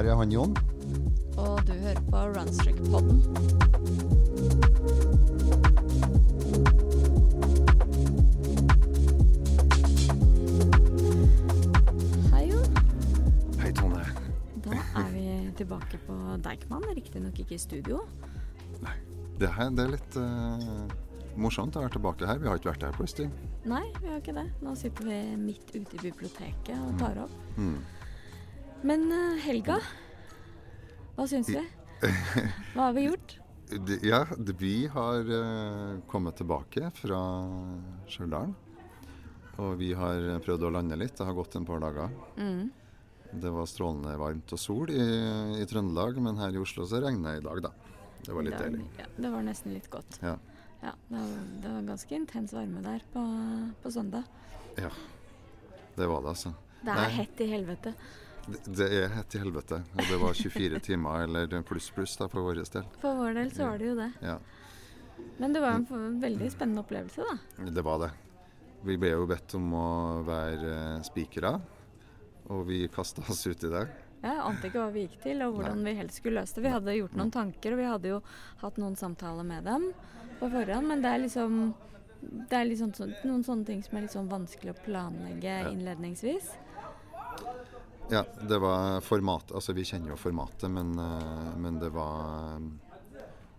her er han Jon. Og du hører på Runstrick-podden. Hei, Jon. Hei, Tone. Da er vi tilbake på Deichman, riktignok ikke i studio. Det, her, det er litt uh, morsomt å være tilbake her. Vi har ikke vært her på en stund. Nei, vi har ikke det. Nå sitter vi midt ute i biblioteket og tar opp. Mm. Men eh, helga, hva syns vi? Hva har vi gjort? Ja, vi har eh, kommet tilbake fra Stjørdal. Og vi har prøvd å lande litt. Det har gått en par dager. Mm. Det var strålende varmt og sol i, i Trøndelag, men her i Oslo så regner det i dag, da. Det var litt deilig. Ja, det var nesten litt godt. Ja. Ja, det var, det var ganske intens varme der på, på søndag. ja. Det var det, altså. Det Nei. er hett i helvete. Det, er et helvete. Og det var 24 timer, eller pluss pluss, da, for vår del. For vår del så var det jo det. Ja, Men det var en veldig spennende opplevelse, da. det var det. Vi ble jo bedt om å være eh, spikere, og vi kasta oss ut i det. Jeg ante ikke hva vi gikk til, og hvordan vi helst skulle løse det. Vi hadde gjort noen tanker, og vi hadde jo hatt noen samtaler med dem på forhånd, men det er liksom det er liksom noen sånne ting som er litt sånn vanskelig å planlegge innledningsvis. Ja, det var format, altså vi kjenner jo formatet, men, eh, men det var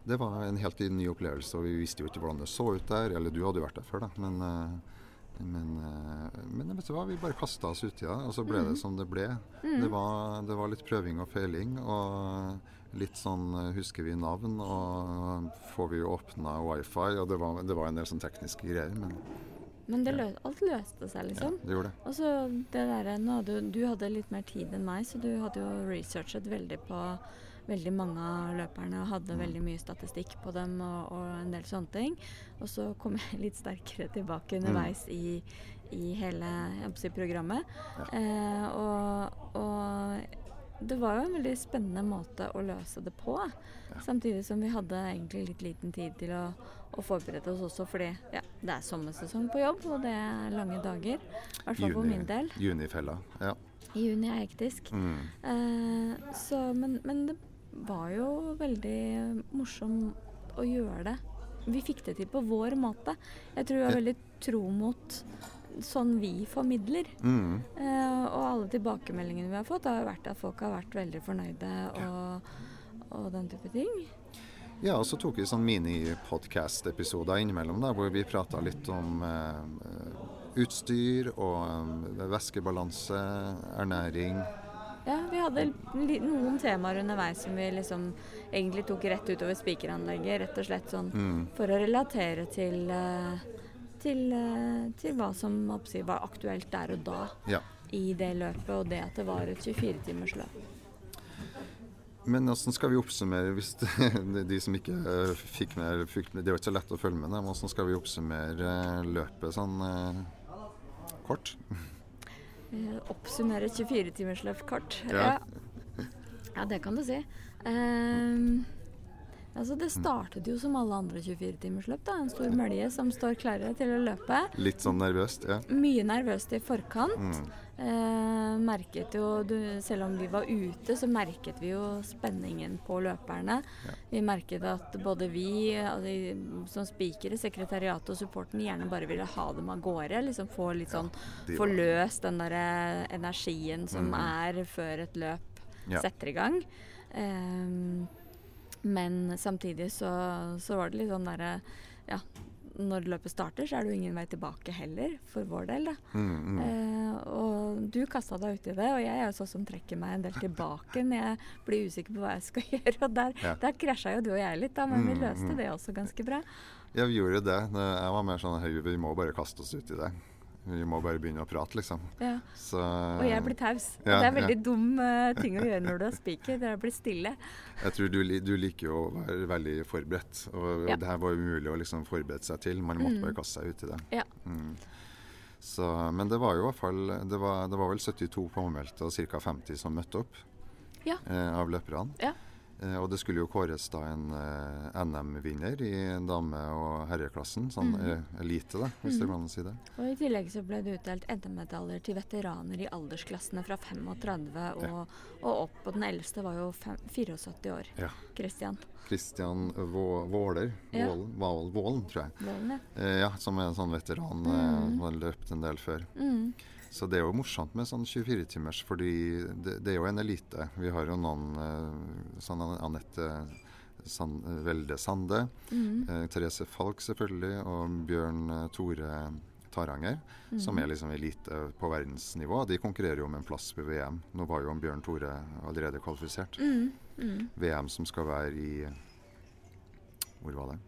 det var en helt ny opplevelse, og vi visste jo ikke hvordan det så ut der. Eller du hadde jo vært der før, da. Men, eh, men, eh, men vet du hva, vi bare kasta oss uti det, og så ble det som det ble. Det, var, det var litt prøving og feiling, og litt sånn husker vi navn, og får vi åpna wifi, og det var, det var en del sånn tekniske greier, men Men det lø alt løste seg, liksom. ja, det gjorde det. Og så det derre nå hadde jo- Du hadde litt mer tid enn meg, så du hadde jo researchet veldig på veldig mange av løperne og hadde veldig mye statistikk på dem og, og en del sånne ting. Og så kom jeg litt sterkere tilbake underveis i, i hele si, programmet. Eh, og, og det var jo en veldig spennende måte å løse det på. Samtidig som vi hadde egentlig litt liten tid til å, å forberede oss også, fordi ja, det er sommersesong på jobb, og det er lange dager. I hvert fall for min del. Junifella. Ja. Juni er hektisk. Mm. Eh, så, men, men det var jo veldig morsomt å gjøre det. Vi fikk det til på vår måte. Jeg tror vi var veldig tro mot sånn vi formidler. Mm. Eh, og alle tilbakemeldingene vi har fått, har vært at folk har vært veldig fornøyde og, og den type ting. Ja, og så tok vi sånn mini-podcast-episoder innimellom, der, hvor vi prata litt om eh, utstyr og eh, væskebalanse, ernæring. Ja, vi hadde noen temaer underveis som vi liksom egentlig tok rett utover spikeranlegget. Rett og slett sånn Mm. for å relatere til, eh, til, eh, til hva som var aktuelt der og da Ja. i det løpet, og det at det var et 24-timers løp. Men hvordan skal vi oppsummere hvis det, de som ikke eh, fikk med, fikk med Det var ikke så lett å følge med, men hvordan skal vi oppsummere eh, løpet sånn eh, kort? Oppsummere et 24-timersløp kort. Ja. Ja. det kan du si. Ehm, altså, det startet jo som alle andre 24-timersløp. da, En stor mølje som står klare til å løpe. Litt sånn nervøst, ja. Mye nervøst i forkant. Mm. Eh, merket jo, du, Selv om vi var ute, så merket vi jo spenningen på løperne. Ja. Vi merket at både vi altså, som spikere, sekretariatet og supporten gjerne bare ville ha dem av gårde. liksom Få litt sånn ja, Få løst den der eh, energien som mm. er før et løp Ja. setter i gang. Ehm, men samtidig så, så var det litt sånn derre Ja, når løpet starter, så er det jo ingen vei tilbake heller, for vår del, da. Mm, mm. Eh, og du kasta deg uti det, og jeg er jo sånn som trekker meg en del tilbake når jeg blir usikker på hva jeg skal gjøre. Og der, Ja. der krasja jo du og jeg litt, da, men vi Mm, løste mm. det også ganske bra. Ja, vi gjorde det. Jeg var mer sånn høy, vi må bare kaste oss ut i det. Vi må bare begynne å prate, liksom. Ja. Så, Og jeg blir taus. Ja, det er veldig ja. dum uh, ting å gjøre når du har spiker. Det er å bli stille. Jeg tror du, du liker jo å være veldig forberedt, og, og det her var umulig å liksom forberede seg til. Man måtte Mm. bare kaste seg ut i det. Ja. Mm. Så, men det var jo i hvert fall Det var, det var vel 72 påmeldte og ca. 50 som møtte opp Ja. eh, av løperne. Ja. Eh, og det skulle jo kåres da en eh, NM-vinner i dame- og herreklassen. Sånn Mhm. eh, elite, da, hvis det går an å si det. Og I tillegg så ble det utdelt NM-medaljer til veteraner i aldersklassene fra 35 og, og opp. Og den eldste var jo fem, 74 år. Ja. Christian Christian Våler, Ja. Vålen, tror jeg. Vålen, ja. Eh, ja, som er en sånn veteran Mhm. som har løpt en del før. Mm. Så det er jo morsomt med sånn 24-timers, fordi det, det er jo en elite. Vi har jo noen eh, sånn Anette Sand, Velde Sande, Mm. eh, Therese Falk selvfølgelig, og Bjørn eh, Tore Taranger, som Mhm. er liksom elite på verdensnivå. De konkurrerer jo om en plass på VM. Nå var jo Bjørn Tore allerede kvalifisert. Mm. Mm. VM som skal være i Hvor var det?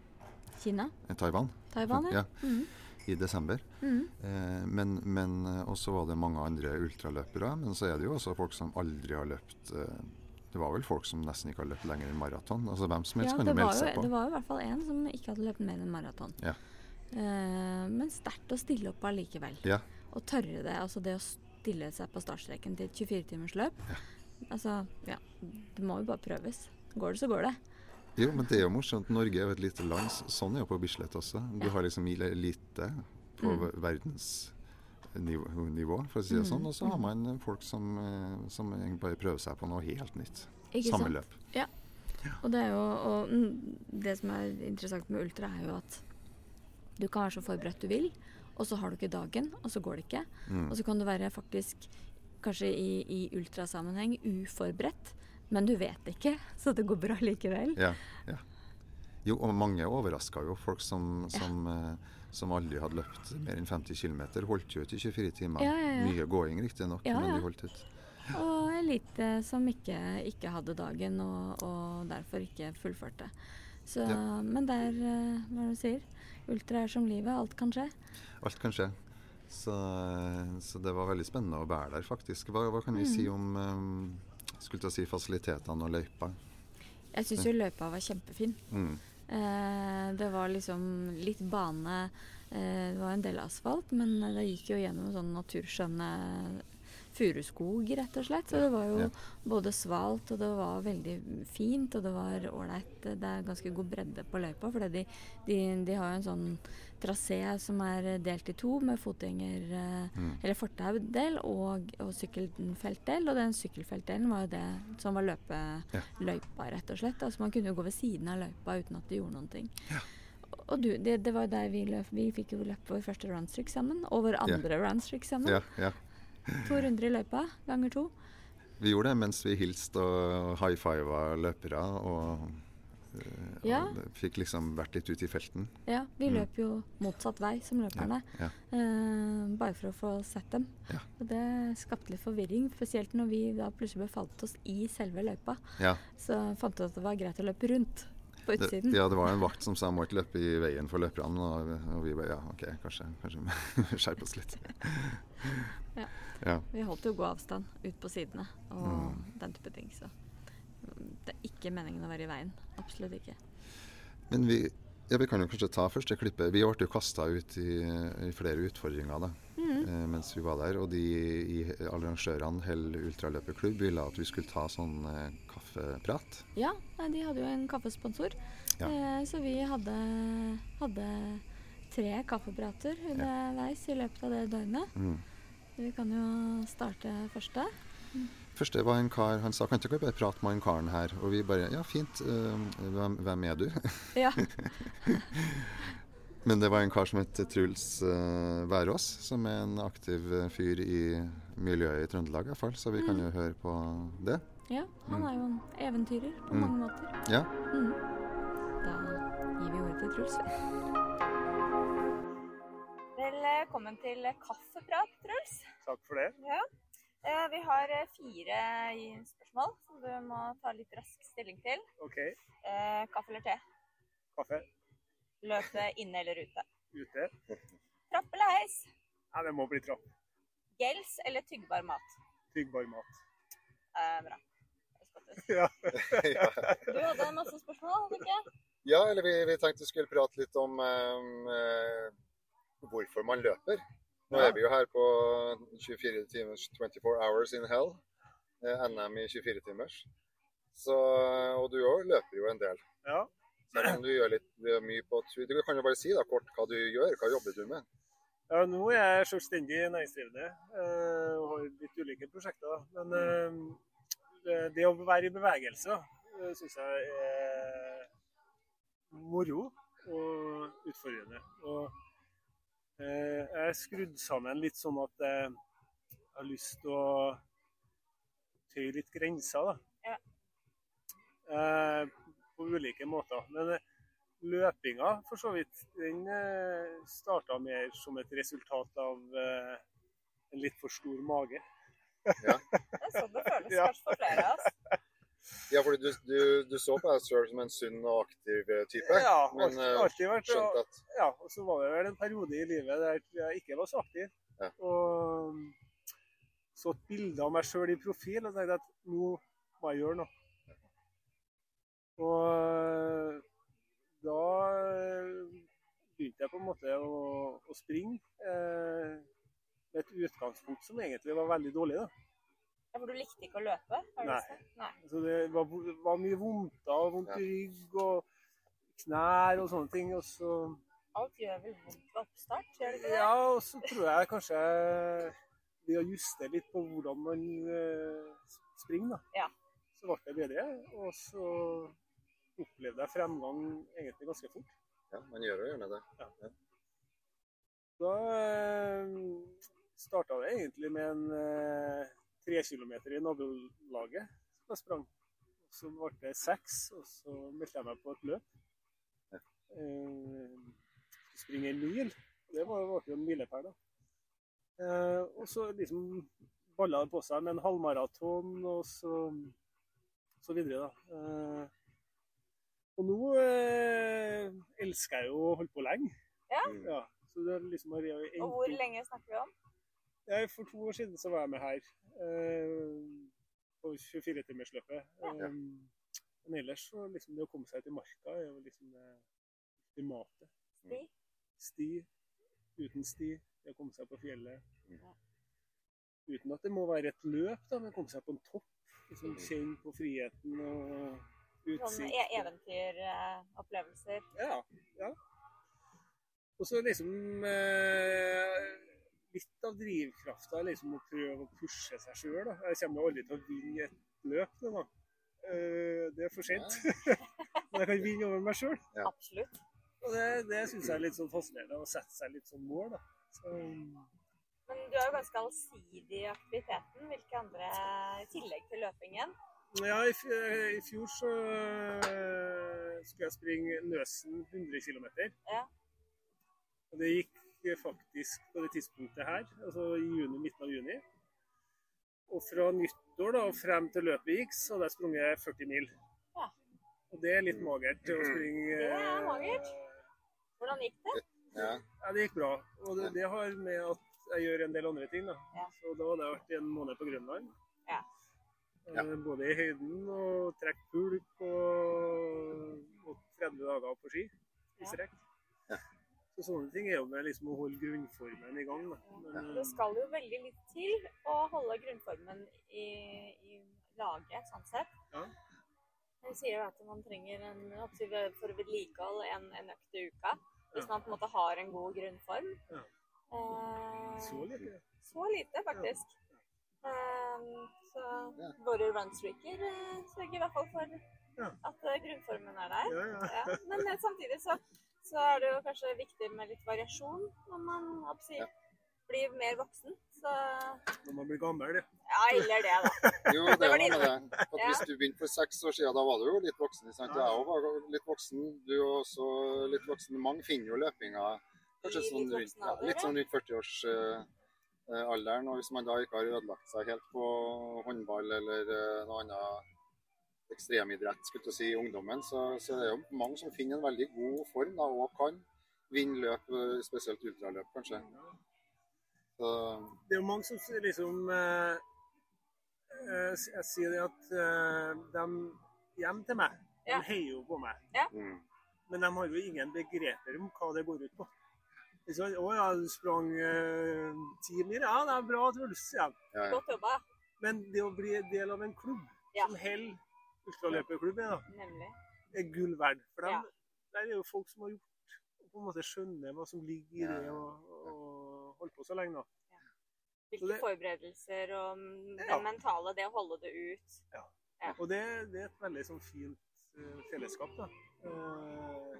Kina? Eh, Taiwan? Taiwan, ja. Ja, Mm. I desember. Mm. Eh, men men eh, også var det mange andre ultraløpere. Men så er det jo også folk som aldri har løpt eh, Det var vel folk som nesten ikke har løpt lenger enn maraton. Altså hvem som helst Ja, kan jo melde seg på. det var jo i hvert fall en som ikke hadde løpt mer enn maraton. Ja. Eh, men sterkt å stille opp allikevel. Ja. Og tørre det. Altså det å stille seg på startstreken til et 24-timersløp. Altså, ja. Det må jo bare prøves. Går det, så går det. Jo, men det er jo morsomt. Norge er jo et lite land. Sånn er jo på Bislett også. Du har liksom elite på Mm. verdensnivå, for å si det Mm, sånn. Og så har mm. man folk som, eh, som bare prøver seg på noe helt nytt. Ikke Samme sant? løp. Og det er jo og mm, Det som er interessant med ultra, er jo at du kan være så forberedt du vil, og så har du ikke dagen, og så går det ikke. Mm. Og så kan du være faktisk, kanskje i, i ultrasammenheng, uforberedt, men du vet ikke, så det går bra likevel. Ja, ja. Jo, og mange overraska jo. Folk som, som, eh, som aldri hadde løpt mer enn 50 km, holdt jo ut i 24 timer. Ja, ja, ja. Mye gåing riktignok, Ja, men de holdt ut. Og elite som ikke, ikke hadde dagen, og, og derfor ikke fullførte. Så, Ja. Men det er, eh, hva er det du sier, ultra er som livet, alt kan skje. Alt kan skje. Så, så det var veldig spennende å være der, faktisk. Hva, hva kan vi Mm. si om um, skulle til å si fasilitetene og løypa? Jeg syns jo løypa var kjempefin. Mm. Eh, det var liksom litt bane. Eh, det var en del asfalt, men det gikk jo gjennom sånn naturskjønne furuskog, rett og slett. Så det var jo Ja. både svalt, og det var veldig fint, og det var ålreit. Det er ganske god bredde på løypa, for de, de, de har jo en sånn trasé som er delt i to, med fotgjenger... Eh, Mm. eller fortaudel og, og sykkelfeltdel. Og den sykkelfeltdelen var jo det som var løypa rett og slett. Altså Man kunne jo gå ved siden av løypa uten at det gjorde noen ting. Og du, det, det var jo der vi løp. Vi fikk jo løpt vår første runstreak sammen. Og vår Ja. andre runstreak sammen. Ja, ja. To runder i løypa ganger to. Vi gjorde det mens vi hilste og high fiva løpere. Og og Ja. fikk liksom vært litt ute i felten. Ja, vi Mm. løp jo motsatt vei som løperne. Ja. Eh, bare for å få sett dem. Ja. Og det skapte litt forvirring, spesielt når vi da plutselig befalt oss i selve løypa. Ja. Så fant vi ut at det var greit å løpe rundt på Det, utsiden. ja, det var en vakt som sa må ikke løpe i veien for løperne. Og, og vi bare ja, OK, kanskje, kanskje vi skjerpe oss litt. Ja. ja. Vi holdt jo god avstand ut på sidene og Mm. den type ting, så det er ikke meningen å være i veien. Absolutt ikke. Men vi, ja, vi kan jo kanskje ta første klippet. Vi ble jo kasta ut i, i flere utfordringer da, Eh, mens vi var der. Og de i arrangørene Hell ultraløperklubb ville at vi skulle ta sånn eh, kaffeprat. Ja, de hadde jo en kaffesponsor, Ja. eh, så vi hadde, hadde tre kaffeprater underveis i løpet av det døgnet. Mm. Vi kan jo starte første. Første var en kar, han sa kan ikke bare prate med han karen her? Og vi bare ja, fint. eh, hvem, hvem er du? Ja. Men det var en kar som het Truls uh, Værås, som er en aktiv eh, fyr i miljøet i Trøndelag i hvert fall. Så vi kan jo høre på det. ja, han er jo en eventyrer på Mm. mange måter. Ja. Mhm. Da gir vi ordet til Truls. Velkommen til kaffeprat, Truls. Takk for det. Ja. Eh, Vi har eh, fire spørsmål som du må ta litt rask stilling til. OK. Eh, Kaffe eller te? Kaffe Løpe inne eller ute? ute. Trapp eller heis? Ja, det må bli trapp. Gels eller tyggbar mat? Tyggbar mat. Eh, bra. Ja. Du hadde masse spørsmål, hadde du ikke? ja, eller vi, vi tenkte vi skulle prate litt om eh, hvorfor man løper. Nå Ja. er vi jo her på 24 timers 24 hours in hell. eh, NM i 24 timers. Så, og du òg løper jo en del. Ja. Selv om du gjør litt mye på tur. Du kan jo bare si da kort hva du gjør. Hva jobber du med? ja, nå er jeg selvstendig næringsdrivende eh, og har litt ulike prosjekter. Men eh, det å være i bevegelse syns jeg er moro og utfordrende. Og eh, jeg er skrudd sammen litt sånn at jeg har lyst til å tøye litt grenser. da. Ja. Eh, på ulike måter. Men eh, løpinga, for så vidt, den eh, starta mer som et resultat av eh, en litt for stor mage. Det er sånn det føles Ja. kanskje for flere av oss. Ja, fordi du, du, du så på deg selv som en sunn og aktiv type. Ja, men alltid, vært skjønt at ja, og så var det vel en periode i livet der jeg ikke var så aktiv. Ja. Og så et bilde av meg sjøl i profil og tenkte at nå må jeg gjøre noe. Og da begynte jeg på en måte å, å springe eh, med et utgangspunkt som egentlig var veldig dårlig. da. Ja, for du likte ikke å løpe? Har du Nei. Nei. Så det var, var mye vondter og vondt i rygg og knær og sånne ting. Og så, Alt gjør vel vondt ved oppstart, gjør det ikke det? ja, og så tror jeg kanskje det å justere litt på hvordan man eh, springer, da. Ja. Så ble det bedre. Og så opplevde jeg fremgang egentlig ganske fort. ja, man gjør jo gjerne det. Da eh, starta det egentlig med en eh, tre kilometer i nabolaget som jeg sprang. Så ble det seks, og så meldte jeg meg på et løp. Ja. Eh, springe en mil. Det var ble jo en milepæl, da. Eh, og så liksom balla det på seg med en halvmaraton og så, så videre, da. Eh, og nå eh, elsker jeg jo å holde på lenge. Ja. Ja, så det er liksom har jeg Og hvor lenge snakker vi om? Ja, For to år siden så var jeg med her eh, på 24-timersløpet. Ja. Eh, men ellers så liksom det å komme seg til marka er jo liksom det ultimate. Sti? Sti, uten sti, det å komme seg på fjellet. Ja. Uten at det må være et løp, da, men komme seg på en topp. Liksom Mm. Kjenne på friheten og Sånn utsikt. e eventyropplevelser. Ja. ja. Og så liksom eh, Litt av drivkrafta er liksom å prøve å pushe seg sjøl. Jeg kommer jo aldri til å vinne et løp nå, da. Eh, det er for sent. Men jeg kan vinne over meg sjøl. Ja. Absolutt. Og det, det syns jeg er litt sånn fascinerende, å sette seg litt sånn mål. da. Så, Men du er jo ganske allsidig i aktiviteten. Hvilke andre, i tillegg til løpingen? Ja, i, f- i fjor så eh, skulle jeg springe Nøsen 100 km. Ja. Og det gikk faktisk på det tidspunktet her, altså i juni, midten av juni. Og fra nyttår da, og frem til løpet gikk, så hadde jeg sprunget 40 mil. Ja. Og det er litt magert å springe Det er eh, magert. Hvordan gikk det? Ja. Ja, det gikk bra. Og det, det har med at jeg gjør en del andre ting. da. Ja. Så da hadde jeg vært en måned på Grønland. Ja. Eh, Både i høyden og trekke pulk og, og 30 dager på ski i Ja. strekk. Ja. Så sånne ting er jo med liksom å holde grunnformen i gang. Da. Men, Det skal jo veldig litt til å holde grunnformen i, i laget, sånn sett. Ja. Jeg sier jo at man trenger en, for vedlikehold en, en økt i uka. Hvis Ja. man på en måte har en god grunnform. Ja. Eh, så lite? så lite, faktisk. Eh, så Ja. våre runstreaker eh, sørger i hvert fall for at eh, grunnformen er der. Ja, ja. Ja, men eh, samtidig så, så er det jo kanskje viktig med litt variasjon når man oppsier, Ja. blir mer voksen. Så Når man blir gammel. det. ja, eller det, da. Jo, det Det var med det. At Hvis du begynte for seks år siden, da var du jo litt voksen. Sant? Jeg òg var litt voksen. Du er også litt voksen. Mange finner jo løpinga kanskje sånn litt rundt, ja, litt sånn rundt 40-årsalderen. og hvis man da ikke har ødelagt seg helt på håndball eller eh, noe annet ekstremidrett skulle si, i ungdommen, så, så det er jo mange som finner en veldig god form da, og kan vinne løp, eh, spesielt ultraløp kanskje. Så, Det er jo mange som liksom eh, eh, Jeg sier det at eh, de hjem til meg, Ja. de heier jo på meg. Ja. Men de har jo ingen begreper om hva det går ut på. Sier, å ja, du sprang eh, ti mil. Ja, det er bra, Truls. Ja. ja, ja. Godt jobba. Men det å bli del av en klubb Ja. som holder ultraløperklubb er, da, er gull verdt. For dem, Ja. der er jo folk som har gjort på en måte skjønner hva som ligger i det Ja. og, og holdt på så lenge. da. Så Hvilke det- forberedelser og det Ja. det mentale, det å holde det ut. Ja. Og det, det er et veldig sånn fint uh, fellesskap. da. Eh,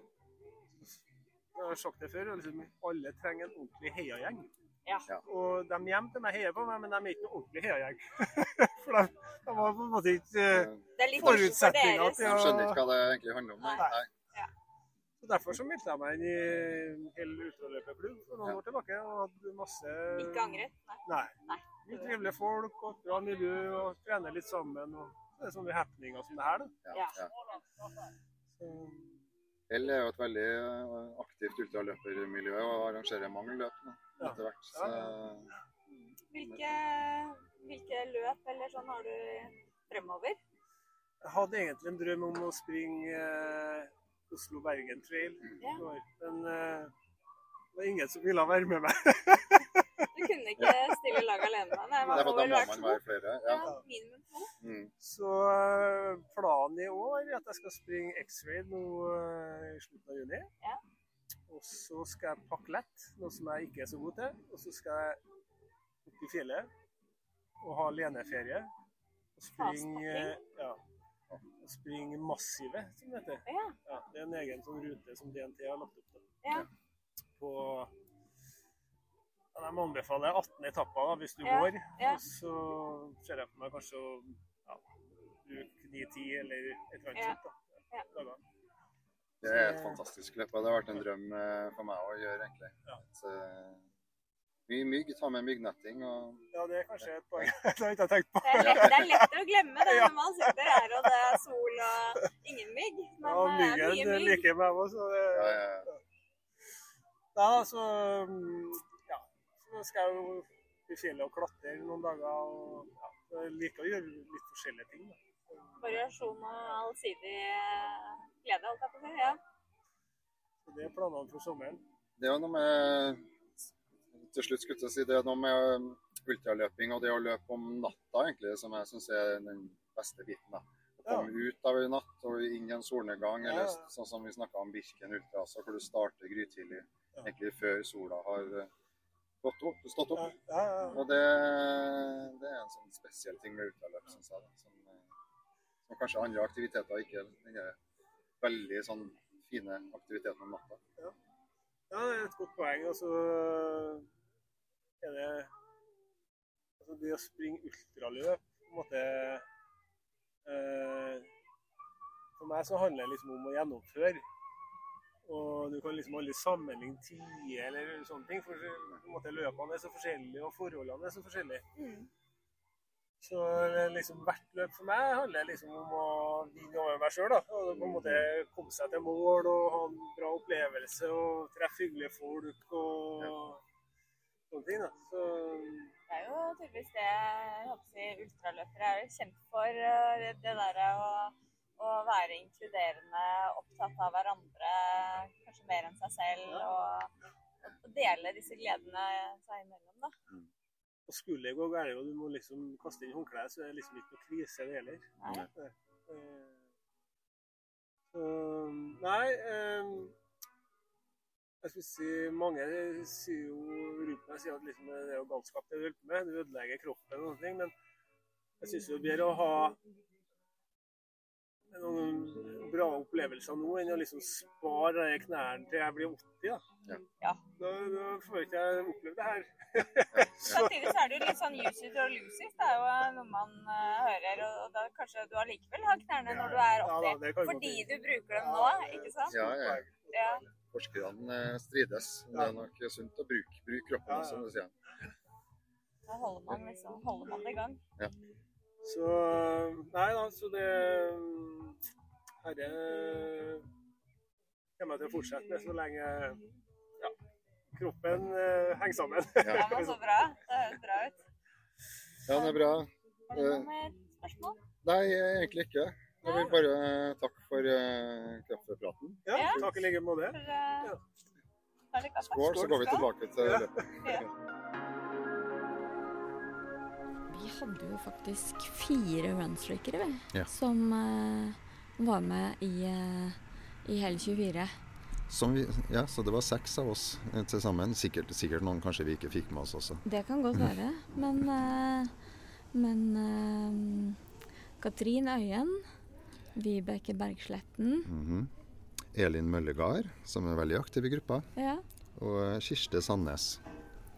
jeg har sagt det før, liksom, alle trenger en ordentlig heiagjeng. Ja. Ja. Og de hjemme til meg heier på meg, men de er ikke noen ordentlig heiagjeng. For de, de har på en måte ikke uh, forutsetninga Forutsetninger dere. til De å- skjønner ikke hva det egentlig handler om. Nei. Nei. Så Derfor så meldte jeg meg inn i en hel ultraløperklubb for noen Ja. år tilbake. og hadde masse Ikke angret? Nei. Nei. Nei. Mye trivelige folk og bra miljø og trener litt sammen. og Det er sånne happeninger som det her. da. Ja. Så, Hell er jo et veldig eh, aktivt ultraløpermiljø og arrangerer mange løp nå, Ja. etter hvert. Så, Hvilke, hvilke løp eller sånn har du fremover? jeg hadde egentlig en drøm om å springe eh, Oslo-Bergen Trail. Ja. Men eh, det var ingen som ville være med meg. Kunne ikke stille lag alene? Nei, det man er må for da vel være to? flere. Ja, Ja. minimum to. Mm. Så eh, planen i år er at jeg skal springe X-Raid nå eh, i slutten av juni. Ja. Og så skal jeg pakke lett, noe som jeg ikke er så god til. Og så skal jeg opp i fjellet og ha aleneferie. Og springe, ja, springe massive, som det heter. Ja. Ja, det er en egen sånn rute som DNT har lagt opp til. Ja. På De anbefaler 18 etapper da, hvis du Ja, går. ja. Og så ser jeg for meg kanskje å ja, bruke 9-10 eller et eller annet Ja, sånt. da. ja. Dager. Det er et fantastisk løp. og Det har vært en drøm eh, for meg å gjøre, egentlig. Ja. Så, mye mygg. Ta med myggnetting og Ja, det er kanskje et poeng det har jeg ikke tenkt på. Det er, lett, det er lettere å glemme det Ja. når man sitter her og det er sol og ingen mygg. Men Ja, det er mye myggen mygg. liker meg også. Så det, ja, ja, ja. Ja, ja. Så skal jeg jo i fjellet og klatre noen dager. og ja, Jeg liker å gjøre litt forskjellige ting. da. Variasjon og allsidig eh, glede, holdt jeg på å si. Ja. Så Det er planene for sommeren. Det er noe med til slutt skulle jeg si, det er noe med um, ultraløping og det å løpe om natta egentlig, som jeg syns er den beste biten. da. Å Ja. komme ut av en natt og inn i en solnedgang, eller Ja. sånn som vi snakka om Birken Ultra, altså, hvor du starter grytidlig Ja. egentlig før sola har gått opp, stått opp. ja, ja. Og det, det er en sånn spesiell ting med ultraløp, syns jeg. Som, eh, som kanskje andre aktiviteter ikke er veldig sånn fine aktiviteten om natta. Ja, det er et godt poeng. Og så er det altså Det å springe ultraløp på en måte eh, For meg så handler det liksom om å gjennomføre. Og du kan liksom aldri sammenligne tider eller sånne ting. For på en måte løpene er så forskjellige, og forholdene er så forskjellige. Mm. Så liksom hvert løp for meg handler liksom om å vinne over meg sjøl. Og på en måte komme seg til mål og ha en bra opplevelse og treffe hyggelige folk og sånne ting. da. Så Det er jo tydeligvis det jeg håper å si, ultraløpere er kjent for. eh, Det der å, å være inkluderende, opptatt av hverandre, kanskje mer enn seg selv. Og, og dele disse gledene seg imellom, da. og skulle det gå galt og du må liksom kaste inn håndkleet, så er det liksom ikke noe krise det heller. Nei. Eh, Nei. eh, jeg skulle si, Mange sier jo rundt meg sier at liksom, det er jo galskap det du holder på med. Du ødelegger kroppen og sånne ting. Men jeg syns det er bedre å ha noen bra opplevelser nå enn å liksom spare knærne til jeg blir 80. Da, Ja. Ja. da, da får ikke jeg oppleve det her. Samtidig så er det jo litt sånn use it or lose it. Det er jo noe man uh, hører. Og da kanskje du allikevel har knærne når du er Ja, da, 80. godt Fordi du bruker dem nå, ikke sant? Ja, ja. Ja. Forskerne eh, strides. Det er nok sunt å bruke, bruke kroppen Ja, ja. som du sier. Da holder man liksom holder man det i gang. Så Nei da, så det Herre kommer jeg til å fortsette med så lenge ja, kroppen eh, henger sammen. Ja, men så bra. Det høres bra ut. Ja, det er bra. Har du noen mer spørsmål? Nei, egentlig ikke. Jeg vil bare eh, takke for uh, kaffepraten. Ja, Ja. takk i like måte. Eh? Skål, så går vi tilbake til Ja. løpet. Ja. Vi hadde jo faktisk fire runstreakere, vi. Ja. Som uh, var med i, uh, i hele 24. Som vi, ja, så det var seks av oss eh, til sammen. Sikkert, sikkert noen kanskje vi ikke fikk med oss også. Det kan godt være. Men, men Katrin Øyen, Vibeke Bergsletten Mhm. Elin Møllegard, som er veldig aktiv i gruppa, Ja. og Kirste Sandnes.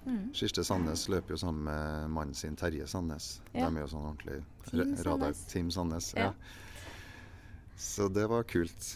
Mm. Kirste Sandnes løper jo sammen med mannen sin Terje Sandnes. Ja. De er jo sånn ordentlig Team. Sandnes. Team Sandnes. Ja. Ja. Så det var kult.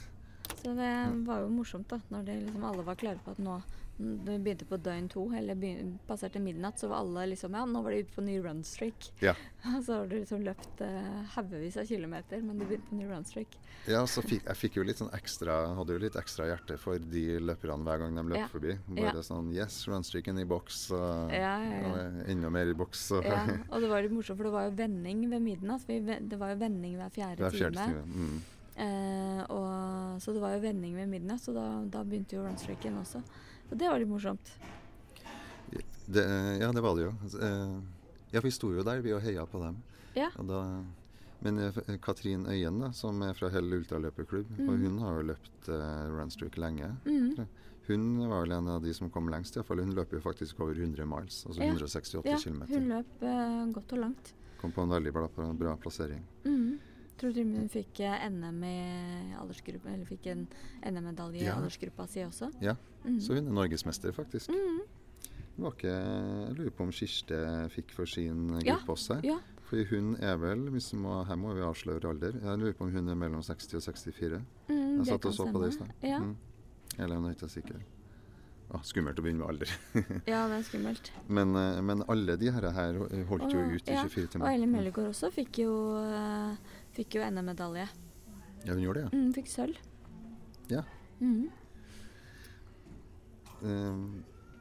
Så det var jo morsomt, da. Når det liksom alle var klare på at nå det begynte på døgn to, eller begynte, passerte midnatt, så var alle liksom Ja, nå var de ute på ny runstreak. Ja. så har du liksom løpt uh, haugevis av kilometer, men du begynte på ny runstreak. Ja, så fikk, jeg fikk jo litt sånn ekstra, hadde jo litt ekstra hjerte for de løperne hver gang de løp Ja. forbi. Bare sånn Yes, runstreaken i boks. Og, Ja, ja, ja. og enda mer i boks. Og, Ja, og det var litt morsomt, for det var jo vending ved midnatt. Det var jo vending hver fjerde, hver fjerde time. time. Mm. Eh, og, så det var jo vending ved midnatt, så da, da begynte jo runstreaken også. Så det var litt morsomt. Det, ja, det var det jo. Eh, Ja, vi sto jo der, vi og heia på dem. Ja. Og da, men eh, Katrin Øyen, da, som er fra Hell ultraløperklubb, og Mhm. hun har jo løpt eh, runstreak lenge. Mm. Hun var vel en av de som kom lengst, iallfall. Hun løper jo faktisk over 100 miles, altså Ja. 168 Ja, km. hun løp eh, godt og langt. Kom på en veldig bra, bra plassering. Mm. Tror du hun fikk eh, NM i eller fikk en NM-medalje i Ja. aldersgruppa si også? Ja, Mhm. Så hun er norgesmester, faktisk. Mm. Var ikke, jeg lurer på om Kirste fikk for sin gruppe også. Ja. For hun er vel, hvis må, her må vi avsløre alder, jeg lurer på om hun er mellom 60 og 64. Mm, Jeg satt og så på det i stad. Ja. Mm. Eller hun er ikke sikker. Ah, skummelt å begynne med alder. ja, det er skummelt. Men, eh, men alle de her, her holdt jo ut i ja, 24 Og timer. Ellen Møllegård også fikk jo, eh, fikk jo NM-medalje. Ja, hun gjorde det, ja. Mm, fikk sølv. Ja. Mhm. Ja. Eh,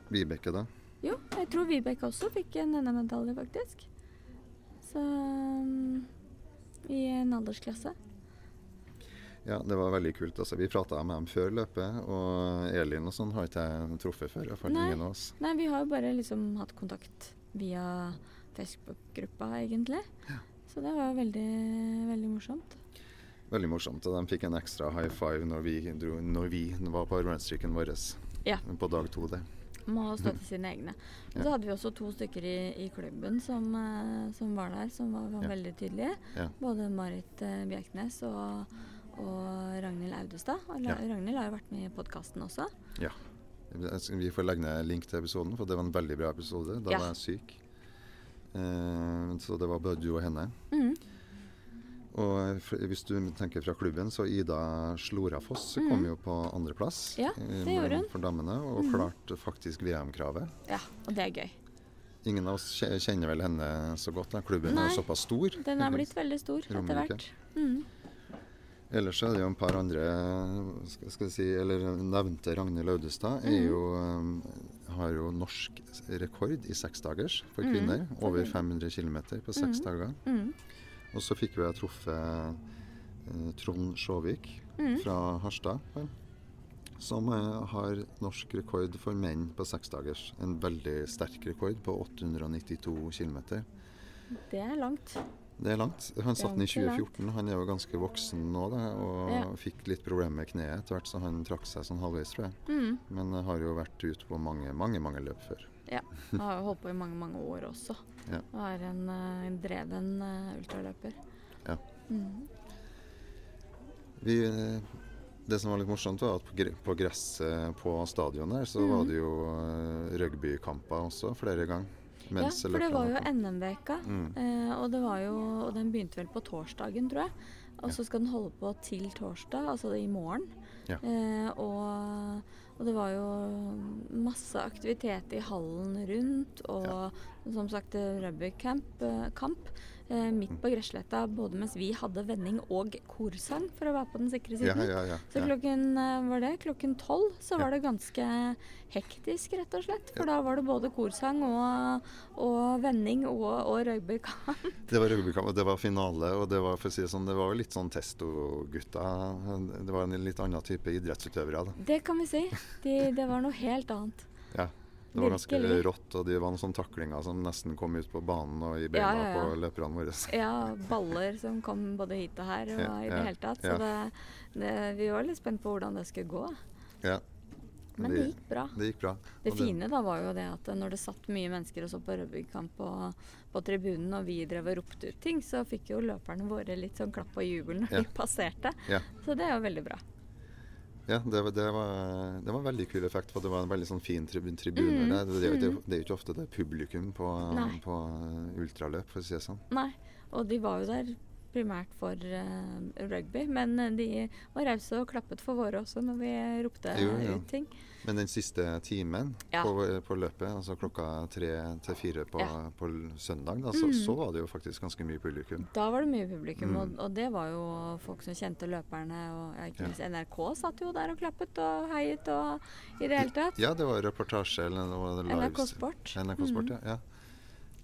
Vibeke, da? Jo, jeg tror Vibeke også fikk en NM-medalje, faktisk. Så um, I en aldersklasse. Ja, det var veldig kult. Altså, vi prata med dem før løpet, og Elin og sånn har ikke jeg truffet før. i Nei. ingen av oss. Nei, vi har jo bare liksom hatt kontakt via Facebook-gruppa, egentlig. Så det var veldig, veldig morsomt. Veldig morsomt. Og de fikk en ekstra high five når vi, dro, når vi var på runstreaken vår Ja. på dag to der. Må støtte sine egne. Men Ja. så hadde vi også to stykker i, i klubben som, eh, som var der, som var, var Ja. veldig tydelige. Både Marit eh, Bjerknes og, og Ragnhild Audestad. Og. Ragnhild har jo vært med i podkasten også. Ja. Vi får legge ned link til episoden, for det var en veldig bra episode. Da var jeg syk. Eh, så det var bare du og henne. Mhm. Og hvis du tenker fra klubben, så Ida Slorafoss mm. kom jo på andreplass Ja, eh, for damene, og mm. klarte faktisk VM-kravet. Ja, og det er gøy. Ingen av oss kjenner vel henne så godt. Da. Klubben Nei. er jo såpass stor. Den er blitt veldig stor etter hvert. Mm. Ellers er det jo en par andre skal, jeg si, eller nevnte Ragnhild Audestad er Mhm. jo, um, har jo norsk rekord i seksdagers for Mhm, kvinner. Over 500 km på seks Mhm. dager. Og så fikk vi truffet eh, Trond Sjåvik mm. fra Harstad. Som eh, har norsk rekord for menn på seksdagers. En veldig sterk rekord på 892 km. Det er langt. Det er langt. Han satt den i Ganske langt. 2014. Han er jo ganske voksen nå da, og Ja. fikk litt problemer med kneet etter hvert, så han trakk seg sånn halvveis, tror jeg. Mm. Men eh, har jo vært ute på mange, mange mange løp før. Jeg har jo holdt på i mange, mange år også. Ja. Og er en, eh, en dreven eh, ultraløper. Ja. Mm. Vi, eh, det som var litt morsomt, var at på, gresset på stadionet her, så mm. var det jo rugbykamper også flere ganger. Ja, for det var jo. NM-veka. Mm. Eh, og, det var jo, og den begynte vel på torsdagen, tror jeg. Og Ja. så skal den holde på til torsdag, altså i morgen. Ja. Eh, og, og det var jo masse aktivitet i hallen rundt, og som sagt rugbykamp eh, kamp, midt Mm. på gressletta, både mens vi hadde vending og korsang, for å være på den sikre Ja, siden. ja, ja. Så klokken eh, var det klokken tolv så Ja. var det ganske hektisk, rett og slett. For da var det både korsang og, og vending og, og rugbykamp. Det var rugbykamp, og det var finale, og det var for å si det sånn, det var litt sånn testo-gutta. Det var en litt annen type idrettsutøvere. da. Det kan vi si. De, det var noe helt annet. Ja. Det var ganske Virkelig. rått, og det var noen sånne taklinger som nesten kom ut på banen og i beina ja, ja. på løperne våre. Ja, baller som kom både hit og her og i det hele tatt. Så det, det, vi var litt spent på hvordan det skulle gå. Ja. Men det gikk bra. Det gikk bra. Det fine da var jo det at når det satt mye mennesker og så på rugbykamp på, på tribunen, og vi drev og ropte ut ting, så fikk jo løperne våre litt sånn klapp og jubel når Ja. de passerte. Ja. Så det er jo veldig bra. Ja, det, var- det, var, det var en veldig kul effekt, for det var en veldig sånn fin tribun tribune Mm. Det, mm. det er jo ikke ofte det er publikum på, på eh, ultraløp, for å si det sånn. Nei, og de var jo der primært for uh, rugby, men eh, de var rause og klappet for våre også når vi ropte Jo, ja. ut ting. Men den siste timen Ja. på, på løpet, altså klokka tre til fire på, Ja. på søndag, da, så, Mm. så var det jo faktisk ganske mye publikum. Da var det mye publikum, Mm. og, og det var jo folk som kjente løperne. Og ja, ikke minst NRK satt jo der og klappet og heiet og i det hele tatt. Ja, det var reportasje eller noe live- NRK Sport. NRK Sport, Mm. ja.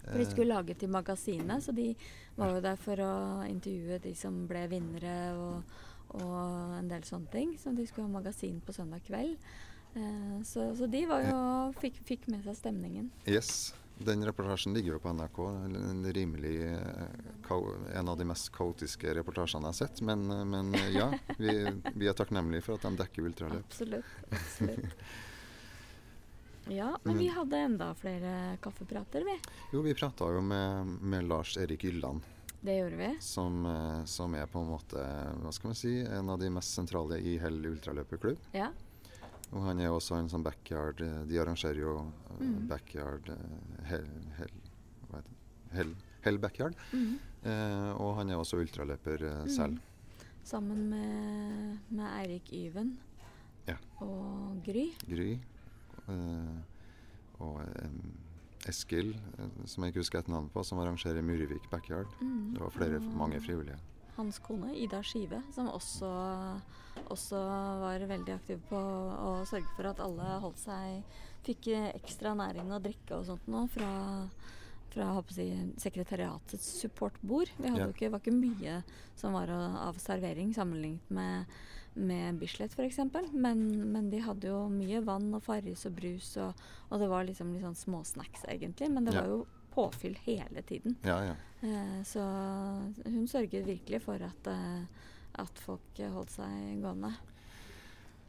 For de Eh, skulle lage til magasinet, så de var jo der for å intervjue de som ble vinnere og, og en del sånne ting. Så de skulle ha magasin på søndag kveld. Eh, så, så de var jo, fikk, fikk med seg stemningen. Yes. Den reportasjen ligger jo på NRK. En rimelig eh, En av de mest kaotiske reportasjene jeg har sett. Men, eh, men ja, vi, vi er takknemlige for at de dekker ultraløp. Absolutt. absolutt. Ja, men vi hadde enda flere kaffeprater, vi. Jo, vi prata jo med, med Lars Erik Ylland, Det gjorde vi. som, som er på en måte hva skal man si, en av de mest sentrale i Hell ultraløperklubb. Ja. Og han er også en sånn backyard eh, De arrangerer jo eh, Mhm. backyard eh, hell, hell, hva heter det? Hell, hell backyard. Mm. Eh, og han er også ultraløper eh, Mhm. selv. Sammen med, med Eirik Yven Ja. og Gry. Gry. eh, og Eskil, som jeg ikke husker et navn på, som arrangerer Murvik backyard. Mm. Det var flere, mange frivillige. Hans kone, Ida Skive, som også, også var veldig aktiv på å sørge for at alle holdt seg Fikk ekstra næring og drikke og sånt nå fra, fra håper si, sekretariatets supportbord. Vi hadde Ja. ikke, var ikke mye som var av servering sammenlignet med, med Bislett f.eks. Men, men de hadde jo mye vann og Farris og brus, og, og det var liksom litt sånn småsnacks egentlig. Men det var jo påfyll hele tiden. Ja, ja. Eh, så hun sørget virkelig for at, eh, at folk holdt seg gående.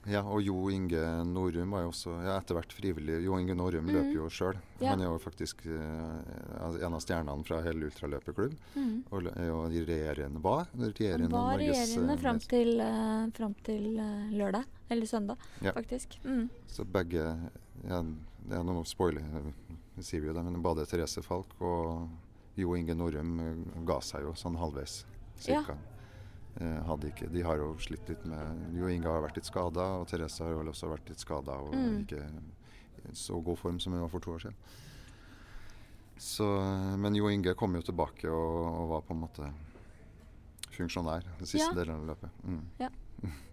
Ja, og Jo Inge Norum var jo også ja, etter hvert frivillig. Jo Inge Norum mm. løper jo sjøl. Ja. Han er jo faktisk eh, en av stjernene fra hele ultraløperklubb. Mm. Og er jo regjerende var regjerende var regjerende eh, fram til, eh, fram til eh, lørdag. Eller søndag, faktisk. Mm. Så begge ja, Det er noe spoiler, sier vi jo det, men både Therese Falk og Jo Inge Norum eh, ga seg jo sånn halvveis, cirka. Ja. hadde ikke, de har jo slitt litt med Jo Inge har vært litt skada, og Therese har vel også vært litt skada og Mm. ikke i så god form som hun var for to år siden. Så, eh, men Jo Inge kom jo tilbake og, og var på en måte funksjonær den siste Ja. delen av løpet. Mm.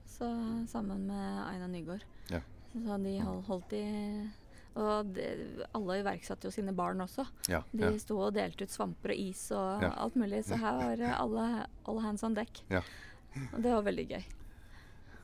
Så sammen med Aina Nygaard. Ja. Så de hold, holdt i Og det, alle iverksatte jo sine barn også. Ja, De ja. sto og delte ut svamper og is og Ja. alt mulig. Så her var alle, all hands on deck. Ja. Og det var veldig gøy.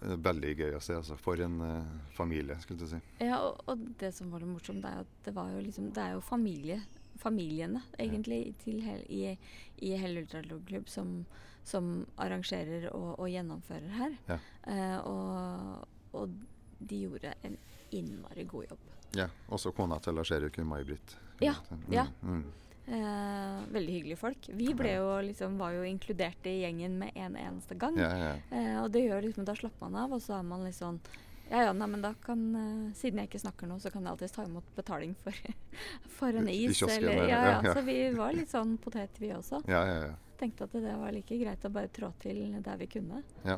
Er Veldig gøy å se. altså. For en uh, familie, skulle du si. Ja, og, og det som var det morsomt, det er at det var jo liksom Det er jo familie, familiene, egentlig, til hel, i, i Hell Ultralogklubb som, som arrangerer og, og gjennomfører her. Ja. Eh, og, og de gjorde en innmari god jobb. Ja, Også kona til Lars-Erik May-Britt. Ja, Mm, ja. Mm. Eh, veldig hyggelige folk. Vi jo liksom, var jo inkludert i gjengen med en eneste gang. Ja, ja. Eh, og det gjør liksom, da slapper man av, og så er man litt sånn ja, ja, nei, men da kan eh, Siden jeg ikke snakker nå, så kan jeg alltids ta imot betaling for, for en is. kiosken, eller, ja, ja, ja. Så vi var litt sånn potet, vi også. ja, ja, ja. Tenkte at det var like greit å bare trå til der vi kunne. Ja.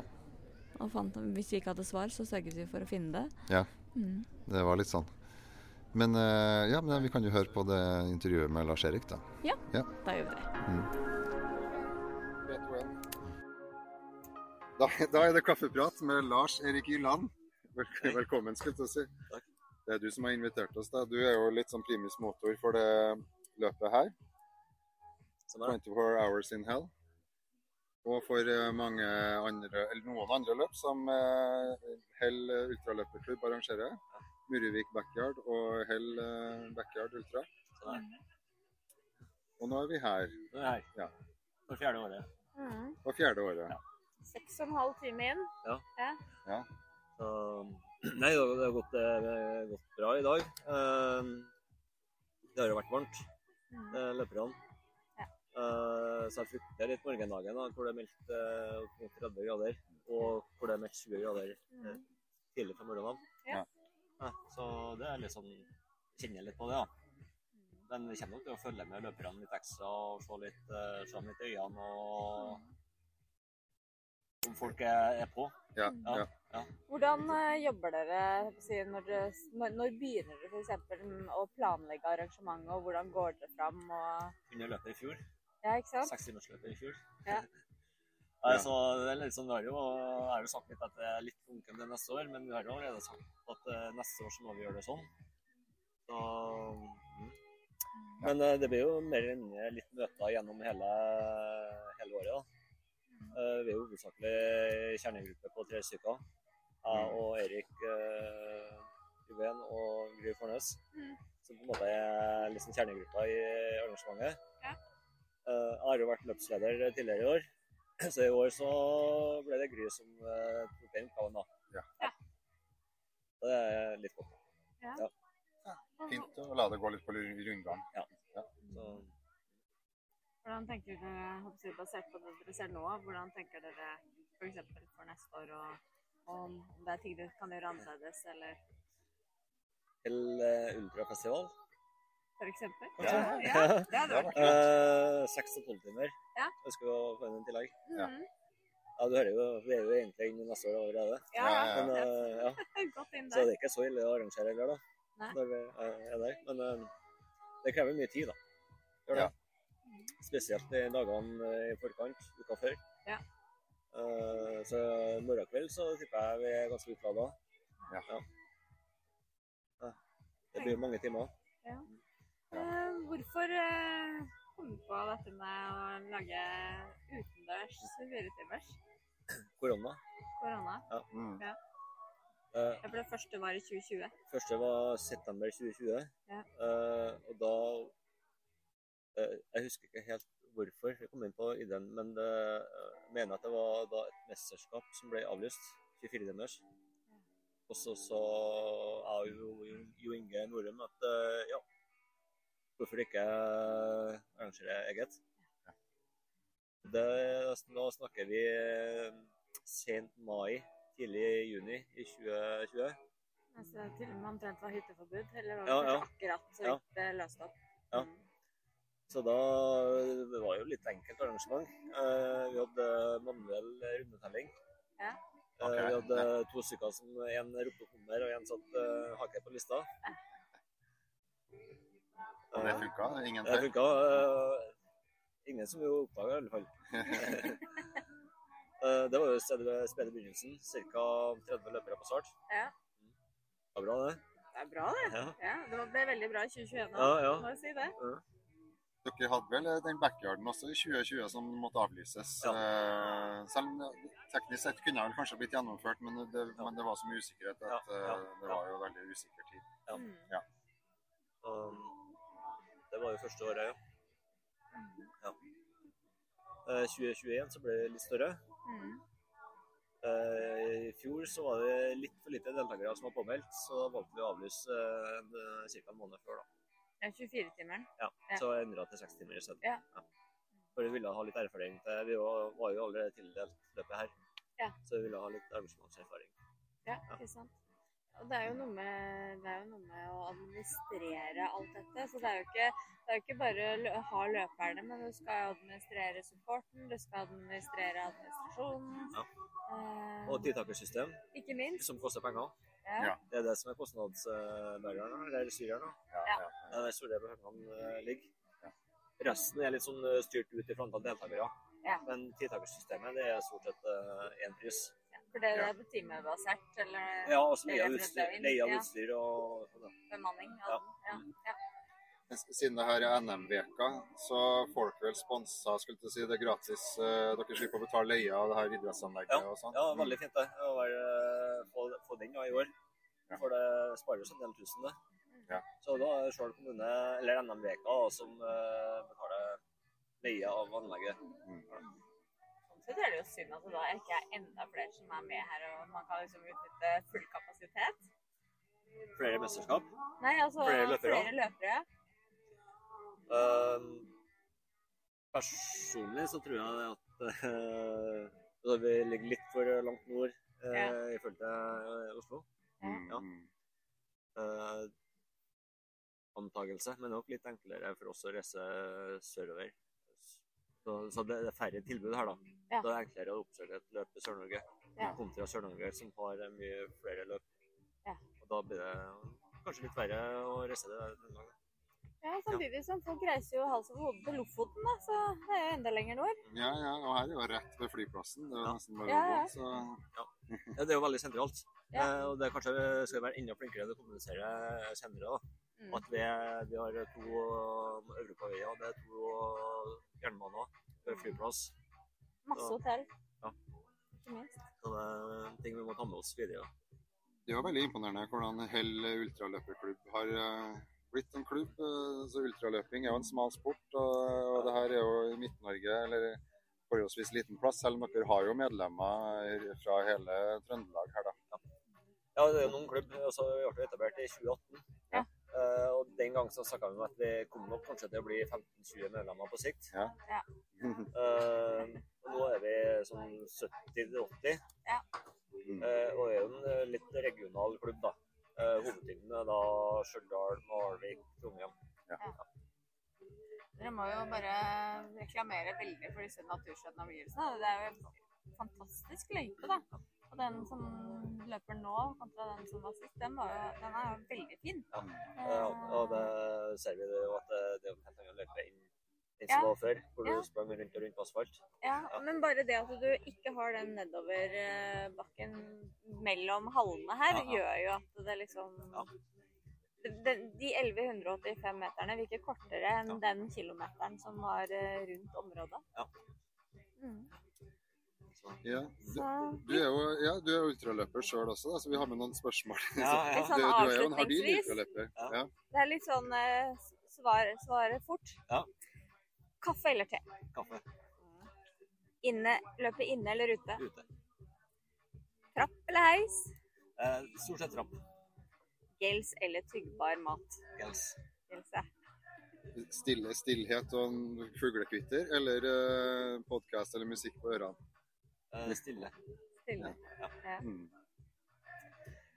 Og fant, hvis vi ikke hadde svar, så sørget vi for å finne det. Ja. Mm. Det var litt sånn. Men, eh, ja, men vi kan jo høre på det intervjuet med Lars-Erik, da. Ja, Da gjør vi det. Da, da er det kaffeprat med Lars-Erik Yland. Vel, velkommen, skulle jeg si. Takk. Det er du som har invitert oss. da. Du er jo litt sånn primus motor for det løpet her. Sånn er 24 Hours in Hell. Og for eh, mange andre, eller noen andre løp som eh, Hell ultraløperklubb arrangerer. Muruvik backyard og Hell eh, backyard ultra. Og nå er vi her er her. Ja. For fjerde året. Mm. på fjerde året. Ja. Seks og en halv time inn. Så, nei, det har- det har gått, eh, gått bra i dag. Eh, Det har jo vært varmt, Mm. løperne. Ja. Eh, Så jeg frykter litt morgendagen, da, hvor det er meldt uh, 30 grader. Og hvor det er meldt 20 grader Mm. tidlig på morgenen. Ja. Så det er litt sånn Kjenner litt på det, da. Men vi kommer nok til å følge med løperne litt ekstra og se litt, eh, se dem litt i øynene og om folk er, er på. Ja, Ja. ja. Hvordan eh, jobber dere når, dere- når, når begynner dere f.eks. å planlegge arrangementet, og hvordan går dere fram? Og, Under løpet i fjor. ja, ikke sant? Sekstimersløpet i fjor. Ja. Nei, så det er sånn, vi har jo, har jo sagt litt at det er litt lunken til neste år, men vi har jo allerede sagt at eh, neste år så må vi gjøre det sånn. Så, mm. Men eh, det blir jo mer eller mindre litt møter gjennom hele, hele året. da. Eh, Vi er jo hovedsakelig kjernegruppe på tre stykker. Jeg og Erik Juven og Gry Fornes. Mm. Som på en måte er liksom kjernegruppa i arrangementet. Ja. Jeg har jo vært løpsleder tidligere i år, så i år så ble det Gry som eh, tok den oppgaven. da. Ja. Ja. Så Det er litt godt. Fint å la det gå litt på rundgang. Så, Hvordan tenker dere, basert på det dere ser nå, hvordan tenker dere f.eks. For, for neste år, og om det er ting dere kan gjøre annerledes, eller til uh, ultrafestival. For eksempel? Ja. ja det hadde vært kult. Eh, Seks og tolv timer. Ja. Ønsker vi å få inn en tillegg. ja. Mhm. Ja, du hører jo, Vi er jo egentlig inne i neste år allerede. Ja, Ja, ja. ja. Men eh, ja, Godt inn Så det er ikke så ille å arrangere heller, da. Nei. Når vi er der. Men eh, det krever mye tid, da. Gjør det. Spesielt i dagene i forkant, uka før. Ja. Eh, så i morgen kveld så tipper jeg vi er ganske utlada. Ja. Ja. Det blir mange timer. Eh, hvorfor eh, kom du på dette med å lage utendørs 24-timers Korona. korona? Mm. Eh, Ja, for det første var i 2020. første var september 2020. Ja. Uh, og da uh, Jeg husker ikke helt hvorfor jeg kom inn på ideen, men det, eh, jeg mener at det var da et mesterskap som ble avlyst. 24 timers. Og så sa jeg og jo Inge Norum at uh, ja, hvorfor ikke arrangere eget? Det, nå snakker vi eh, sent mai, tidlig juni i 2020. Altså, til og med omtrent var hytteforbud, eller var det Ja, ja. akkurat så Ja. vidt ja. løste opp? Ja. Mm. Så da Det var jo litt enkelt arrangement. Eh, vi hadde manuell rundetelling. Ja. Okay. Vi hadde to stykker som én ropte hummer, og én satt hake på lista. Og det funka? Ingen det funka. eh, ingen som jo oppdaga, i alle fall. Eh, det var jo stedet ved spede begynnelsen. Ca. 30 løpere på start. Ja. Det var bra, det. Det er bra, det. Ja. Ja, det ble veldig bra i 2021 òg, Ja, ja. må jeg si det. Dere hadde vel den backyarden også i 2020 som måtte avlyses. Ja. Eh, Selv om teknisk sett kunne vel kanskje blitt gjennomført, men det, Ja. men det var så mye usikkerhet at Ja, ja, det var jo veldig usikker tid. Ja. Um, det var jo første året, ja. ja. Eh, 2021 så ble det litt større. Mm. Eh, I fjor så var det litt for lite deltakere som var påmeldt, så valgte vi å avlyse uh, ca. en måned før. da. Ja, 24-timeren. Ja, Ja. Så endra til seks timer isteden. Ja. For vi ville ha litt erfaring. til Vi var, var jo allerede tildelt løpet her, Ja. så vi ville ha litt arrangementserfaring. Ja, ikke sant. Og det er jo noe med, det er jo noe med å administrere alt dette. Så det er jo ikke, det er jo ikke bare å ha løperne, men du skal jo administrere supporten, du skal administrere administrasjonen. Ja. Eh, Og tiltakersystem, ikke minst. som koster penger. Ja. Ja. Det er det som er kostnadsbæreren, eller styreren. Ja, Ja. ja. Det er der store pengene eh, ligger. Resten er litt sånn eh, styrt ut i antall deltakere. Ja. Men tiltakersystemet det er stort sett én pris. For det Ja. er på timebasert, eller Ja, og leie er av utstyr, leie av ja. utstyr og sånn. bemanning. Ja. Ja. Ja. Siden det her er NM-veka, så får dere vel sponsa skulle jeg si, det er gratis. eh, Dere slipper å betale leie av det her idrettsanlegget og sånn. Ja, veldig fint det. Å være, få, få den da, i år. For det sparer oss en del tusen, det. Ja. Så da er det sjøl kommune, eller NM Veka, som eh, betaler leie av anlegget. Sånn det er det jo synd at det da ikke er enda flere som er med her, og man kan liksom utnytte full kapasitet. Flere mesterskap. Nei, altså Flere løpere. Flere løpere. Uh, personlig så tror jeg at altså vi ligger litt for langt nord uh, Ja. i forhold til eh, Oslo. Ja. Mm. Uh, antagelse, men nok litt enklere for oss å reise sørover. Så, så det det er færre tilbud her, da. Ja. Da er det enklere å oppsøke et løp i Sør-Norge Ja. kontra Sør-Norge, som har mye flere løp. Ja. Og da blir det kanskje litt verre å reise det der. denne gangen. Ja, samtidig som folk reiser jo hals over hode til Lofoten, da, så det er jo enda lenger nord. Ja, ja, og her er jo rett ved flyplassen. Det er jo nesten bare Ja, å ja. gå. Så Ja, det er jo veldig sentralt. Ja. Eh, og det er kanskje skal vi være enda flinkere til å kommunisere senere. da. Mm. At vi, vi har to europaveier, det er to jernbaner flyplass. Masse Ja. hotell. Ja. Ikke minst. Så det er ting vi må ta med oss videre. det var veldig imponerende hvordan Hell ultraløperklubb har eh, blitt en klubb. Eh, Så ultraløping er jo en smal sport, og, og det her er jo i Midt-Norge, eller forholdsvis liten plass, selv om dere har jo medlemmer fra hele Trøndelag her, da. Ja, det er jo noen klubb. Altså, vi ble etablert i 2018. Ja. Eh, og Den gang så snakka vi om at vi kom nok kanskje til å bli 15-20 medlemmer på sikt. Ja. Ja. Eh, og nå er vi sånn 70-80. Ja. Eh, og er jo en litt regional klubb, da. Uh, hovedtyngden er da Stjørdal, Malvik, Trondheim. Dere må jo bare reklamere veldig for disse naturskjønne omgivelsene. Det er jo en fantastisk løype, da. Og den som løper nå kontra den som var sist, den, var jo, den er jo veldig fin. Ja, og det ser vi jo at det, er en å løpe inn enn som Ja. var før, hvor Ja. du sprang rundt og rundt på asfalt. Ja, men bare det at du ikke har den nedoverbakken mellom hallene her, Ja, ja. gjør jo at det liksom Ja. Den- De 1185 meterne virker kortere enn Ja. den kilometeren som var eh, rundt området. Ja. Mm. Ja. Du, du er jo ja, du er ultraløper sjøl også, da, så vi har med noen spørsmål. ja, ja. Sånn du, du er jo en habil ultraløper. Ja. Ja. det er litt sånn eh, svar, svare fort. Ja. Kaffe eller te? Kaffe Inne, løpe inne eller ute? ute. Trapp eller heis? Eh, stort sett trapp. Gels eller tyggbar mat? Gels. Gels, ja. Stille, stillhet og en fuglekvitter, eller eh, podkast eller musikk på ørene. Eh, stille. Stille. Mm.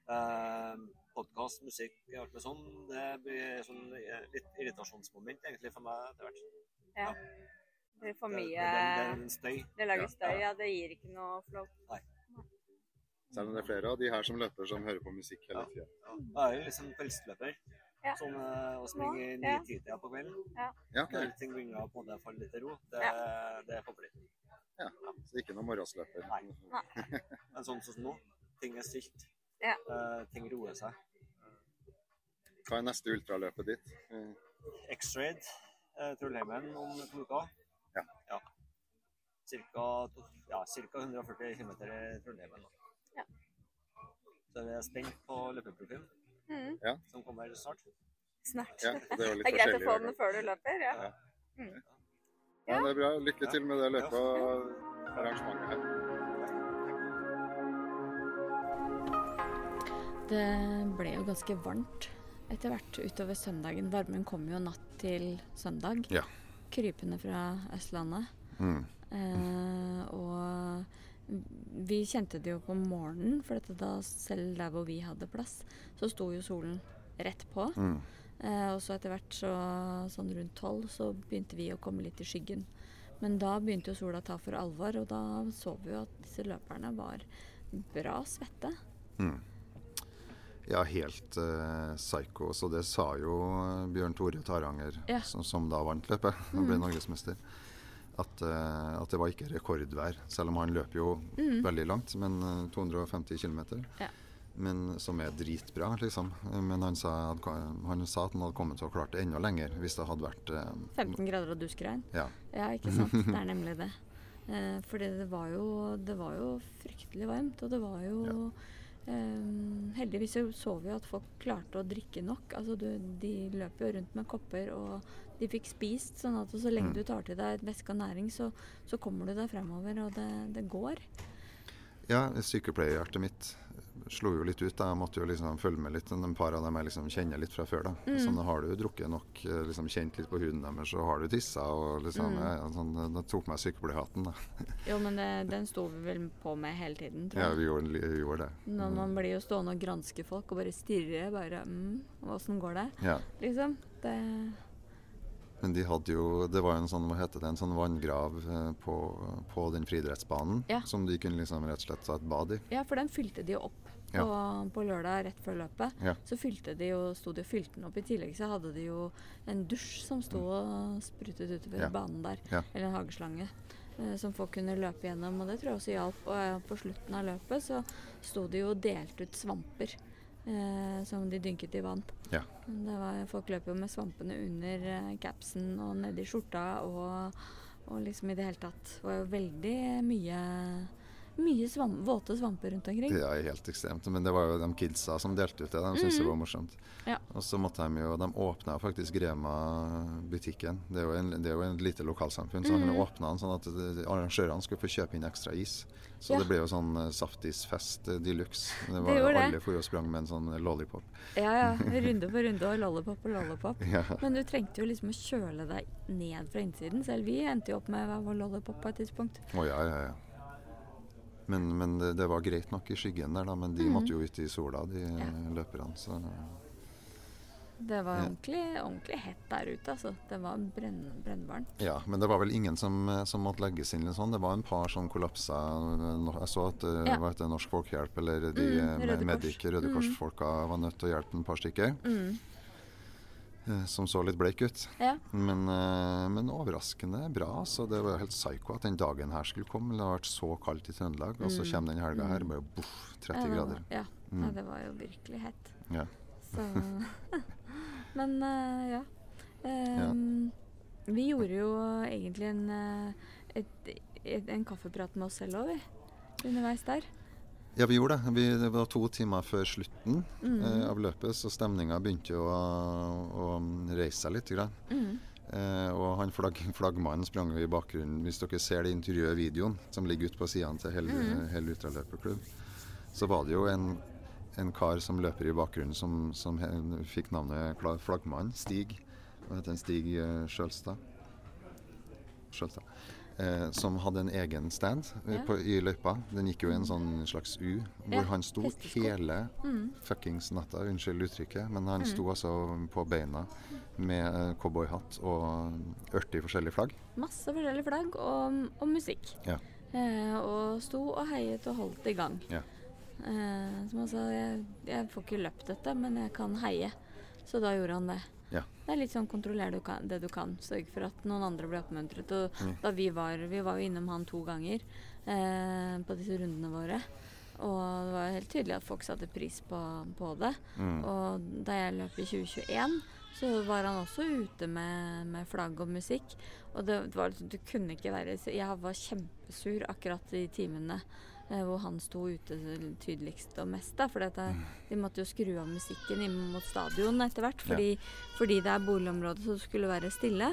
Uh, Podkast, musikk, alt med sånn, det blir sånn eh, litt irritasjonsmoment egentlig for meg etter hvert. Ja. Det blir for Det, mye det, det, er støy. Det lager Ja. støy, ja. Det gir ikke noe flow. Selv om det er flere av de her som løper som hører på musikk hele tida. Ja. Jeg er jo liksom kveldsløper. Ja. Sånn eh, å springe i Ja. ni-tida på kvelden. Ja. Når ting begynner å på en måte falle litt til ro, det, det er håpelig. Så ikke noe morgensløper. Nei. Men sånn som nå, ting er stilt. Ja. Uh, ting roer seg. Hva er neste ultraløpet ditt? Uh. X-Raid uh, Trollheimen om to uker. Ja. ja. Cirka, to- ja, cirka 140 km i Trollheimen. nå. Ja. Så vi er spent på løpeprofilen, Mm. som kommer snart. Snart. Ja, det er Det er greit å få den før du løper, ja. Ja. Mm. Ja, det er bra. Lykke til med det løpet og arrangementet her. Det ble jo ganske varmt etter hvert utover søndagen. Varmen kom jo natt til søndag. Ja. Krypende fra Østlandet. Mm. Eh, og vi kjente det jo på morgenen, for dette da selv der hvor vi hadde plass, så sto jo solen rett på. Mm. Eh, og så etter hvert, så, sånn rundt tolv, så begynte vi å komme litt i skyggen. Men da begynte jo sola å ta for alvor, og da så vi jo at disse løperne var bra svette. Mm. Ja, helt eh, psycho. Så det sa jo eh, Bjørn Tore Taranger, Ja. som, som da vant løpet og ble norgesmester, at, uh, at det var ikke rekordvær. Selv om han løper jo veldig langt, men uh, 250 km. Ja. Men, som er dritbra, liksom. Men han sa, han sa at han hadde kommet til å klart det enda lenger hvis det hadde vært eh, 15 grader og duskregn. Ja. Ja, ikke sant. Det er nemlig det. Eh, fordi det var, jo, det var jo fryktelig varmt, og det var jo Ehm, heldigvis så, så vi at folk klarte å drikke nok. Altså du, de løp jo rundt med kopper, og de fikk spist. sånn at så lenge Mm. du tar til deg væske og næring, så, så kommer du deg fremover, og det, det går. Ja, sykepleierhjertet mitt slo jo litt ut. da. Jeg måtte jo liksom følge med litt. En par av dem jeg liksom kjenner litt fra før. da. Mm. Sånn, har du drukket nok, eh, liksom kjent litt på huden deres, så har du tissa. og liksom, Mm. ja, sånn, Det tok meg sykepleierhatten. da. Jo, men det, den sto vi vel på med hele tiden, tror Ja, jeg. vi gjorde, vi gjorde det. Når man blir jo stående og granske folk og bare stirre. Bare mm, Åssen går det? Ja. Liksom. Det Men de hadde jo Det var jo en sånn, hva heter det, en sånn vanngrav eh, på, på den friidrettsbanen Ja. som de kunne liksom rett og slett ta et bad i. Ja, for den fylte de jo opp. Ja. På, på lørdag rett før løpet. Ja. Så fylte de jo, sto de og fylte den opp. I tillegg så hadde de jo en dusj som sto og sprutet utover Mm. Ja. banen der. Eller en hageslange. eh, som folk kunne løpe gjennom. Og det tror jeg også hjalp. Og eh, på slutten av løpet så sto de jo og delte ut svamper. Eh, som de dynket i vann. Ja. Det var, folk løp jo med svampene under eh, capsen og nedi skjorta og, og liksom i det hele tatt. Det var jo veldig mye mye svamp, våte svamper rundt omkring. Er helt ekstremt. Men det var jo de kidsa som delte ut det. De syntes det var morsomt. Mhm. Ja. Og så måtte de jo De åpna faktisk Rema-butikken. Det, det er jo en lite lokalsamfunn, så Mhm. de åpna den sånn at arrangørene skulle få kjøpe inn ekstra is. Så Ja. det ble jo sånn eh, saftisfest eh, de luxe. Det var Det alle for og sprang med en sånn lollipop. Ja, ja. Runde på runde og lollipop og lollipop. Ja. Men du trengte jo liksom å kjøle deg ned fra innsiden. Selv vi endte jo opp med hva var lollipop på et tidspunkt. Å ja, ja, ja. Men, men det, det var greit nok i skyggen der, da. Men de Mhm. måtte jo ut i sola, de eh, Ja. løperne. Så Det var ordentlig, ordentlig hett der ute, altså. Det var brenn, brennvarmt. Ja, men det var vel ingen som, eh, som måtte legges inn eller sånn. Det var en par som kollapsa. Jeg så at det Ja. var etter Norsk Folkehjelp eller de Mm, eh, Røde. Medic Røde Kors-folka var nødt til å hjelpe en par stykker. Mm. Eh, Som så litt bleik ut. Ja. Men, eh, men overraskende bra. Så det var helt psycho at den dagen her skulle komme. Det har vært så kaldt i Trøndelag, og så Mm. kommer den helga her Mm. bare boff, 30 ja, grader. Ja. Mm. ja, det var jo virkelig hett. Ja. Så Men eh, ja. Ehm, Vi gjorde jo egentlig en, et, et, en kaffeprat med oss selv òg, vi. Underveis der. Ja, vi gjorde det. Vi, det var to timer før slutten Mm. eh, av løpet, så stemninga begynte jo å, å reise seg litt. Grann. Mm. Eh, og han flagg, flaggmannen sprang jo i bakgrunnen. Hvis dere ser det intervjuet videoen som ligger ute på sidene til hele, mm. hele ultraløperklubb, så var det jo en, en kar som løper i bakgrunnen som, som fikk navnet flaggmann. Stig. Hva heter han? Stig eh, Sjølstad. Sjølstad. Eh, som hadde en egen stand eh, Ja. på, i løypa. Den gikk jo i en sånn slags U, hvor Ja, han sto hestesko. hele Mm. fuckings natta, unnskyld uttrykket, men han Mm. sto altså på beina med eh, cowboyhatt og 80 forskjellige flagg. Masse forskjellige flagg og, og musikk. Ja. Eh, og sto og heiet og holdt i gang. Ja. Eh, som han sa, jeg, jeg får ikke løpt dette, men jeg kan heie. Så da gjorde han det. Ja. Det er litt sånn kontroller du kan, det du kan. Sørg for at noen andre blir oppmuntret. Og Mm. da vi var Vi var jo innom han to ganger eh, på disse rundene våre. Og det var helt tydelig at folk satte pris på, på det. Mm. Og da jeg løp i 2021, så var han også ute med, med flagg og musikk. Og det, det var liksom, du kunne ikke være Jeg var kjempesur akkurat i timene hvor han sto ute tydeligst og mest. da, For de måtte jo skru av musikken inn mot stadion etter hvert. Fordi, fordi det er boligområde, så det skulle være stille.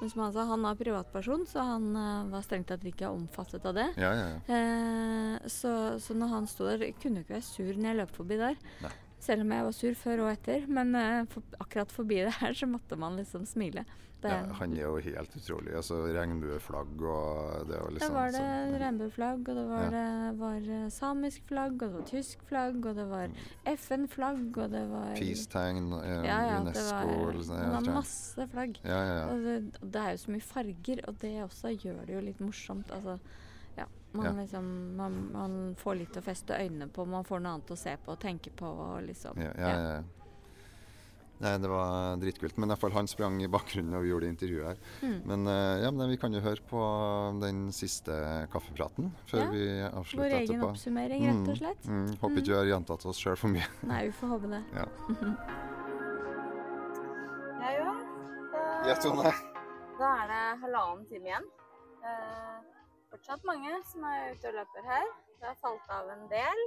Men som han sa, han er privatperson, så han uh, var strengt tatt ikke omfattet av det. Ja, ja, ja. Eh, så, så når han sto der, kunne jo ikke være sur når jeg løp forbi der. Nei. Selv om jeg var sur før og etter. Men uh, for, akkurat forbi det her, så måtte man liksom smile. Det, ja. Han er jo helt utrolig. Altså Regnbueflagg og det var da Det var det sånn- regnbueflagg, og det var, Ja. det var eh, samisk flagg, og det var tysk flagg, og det var FN-flagg, og det var Peace-tegn, eh, ja, ja, det UNESCO var, sånn, det var tror jeg. masse flagg. Ja, ja, ja. Og det, det er jo så mye farger, og det også gjør det jo litt morsomt. Altså, ja, man, liksom, man, man får litt å feste øynene på, man får noe annet å se på og tenke på. Og liksom, Ja, ja, ja. Nei, det var dritkult. Men i hvert fall han sprang i bakgrunnen når vi gjorde intervjuet her. Mm. Men eh, ja, men vi kan jo høre på den siste kaffepraten før Ja, vi Vår egen etterpå. oppsummering, rett og slett. Mm, mm. Håper ikke vi har gjentatt oss sjøl for mye. Nei, vi får håpe det. Ja. jo. òg. Ja, Tone. Da er det halvannen time igjen. Uh, fortsatt mange som er ute og løper her. Det har falt av en del.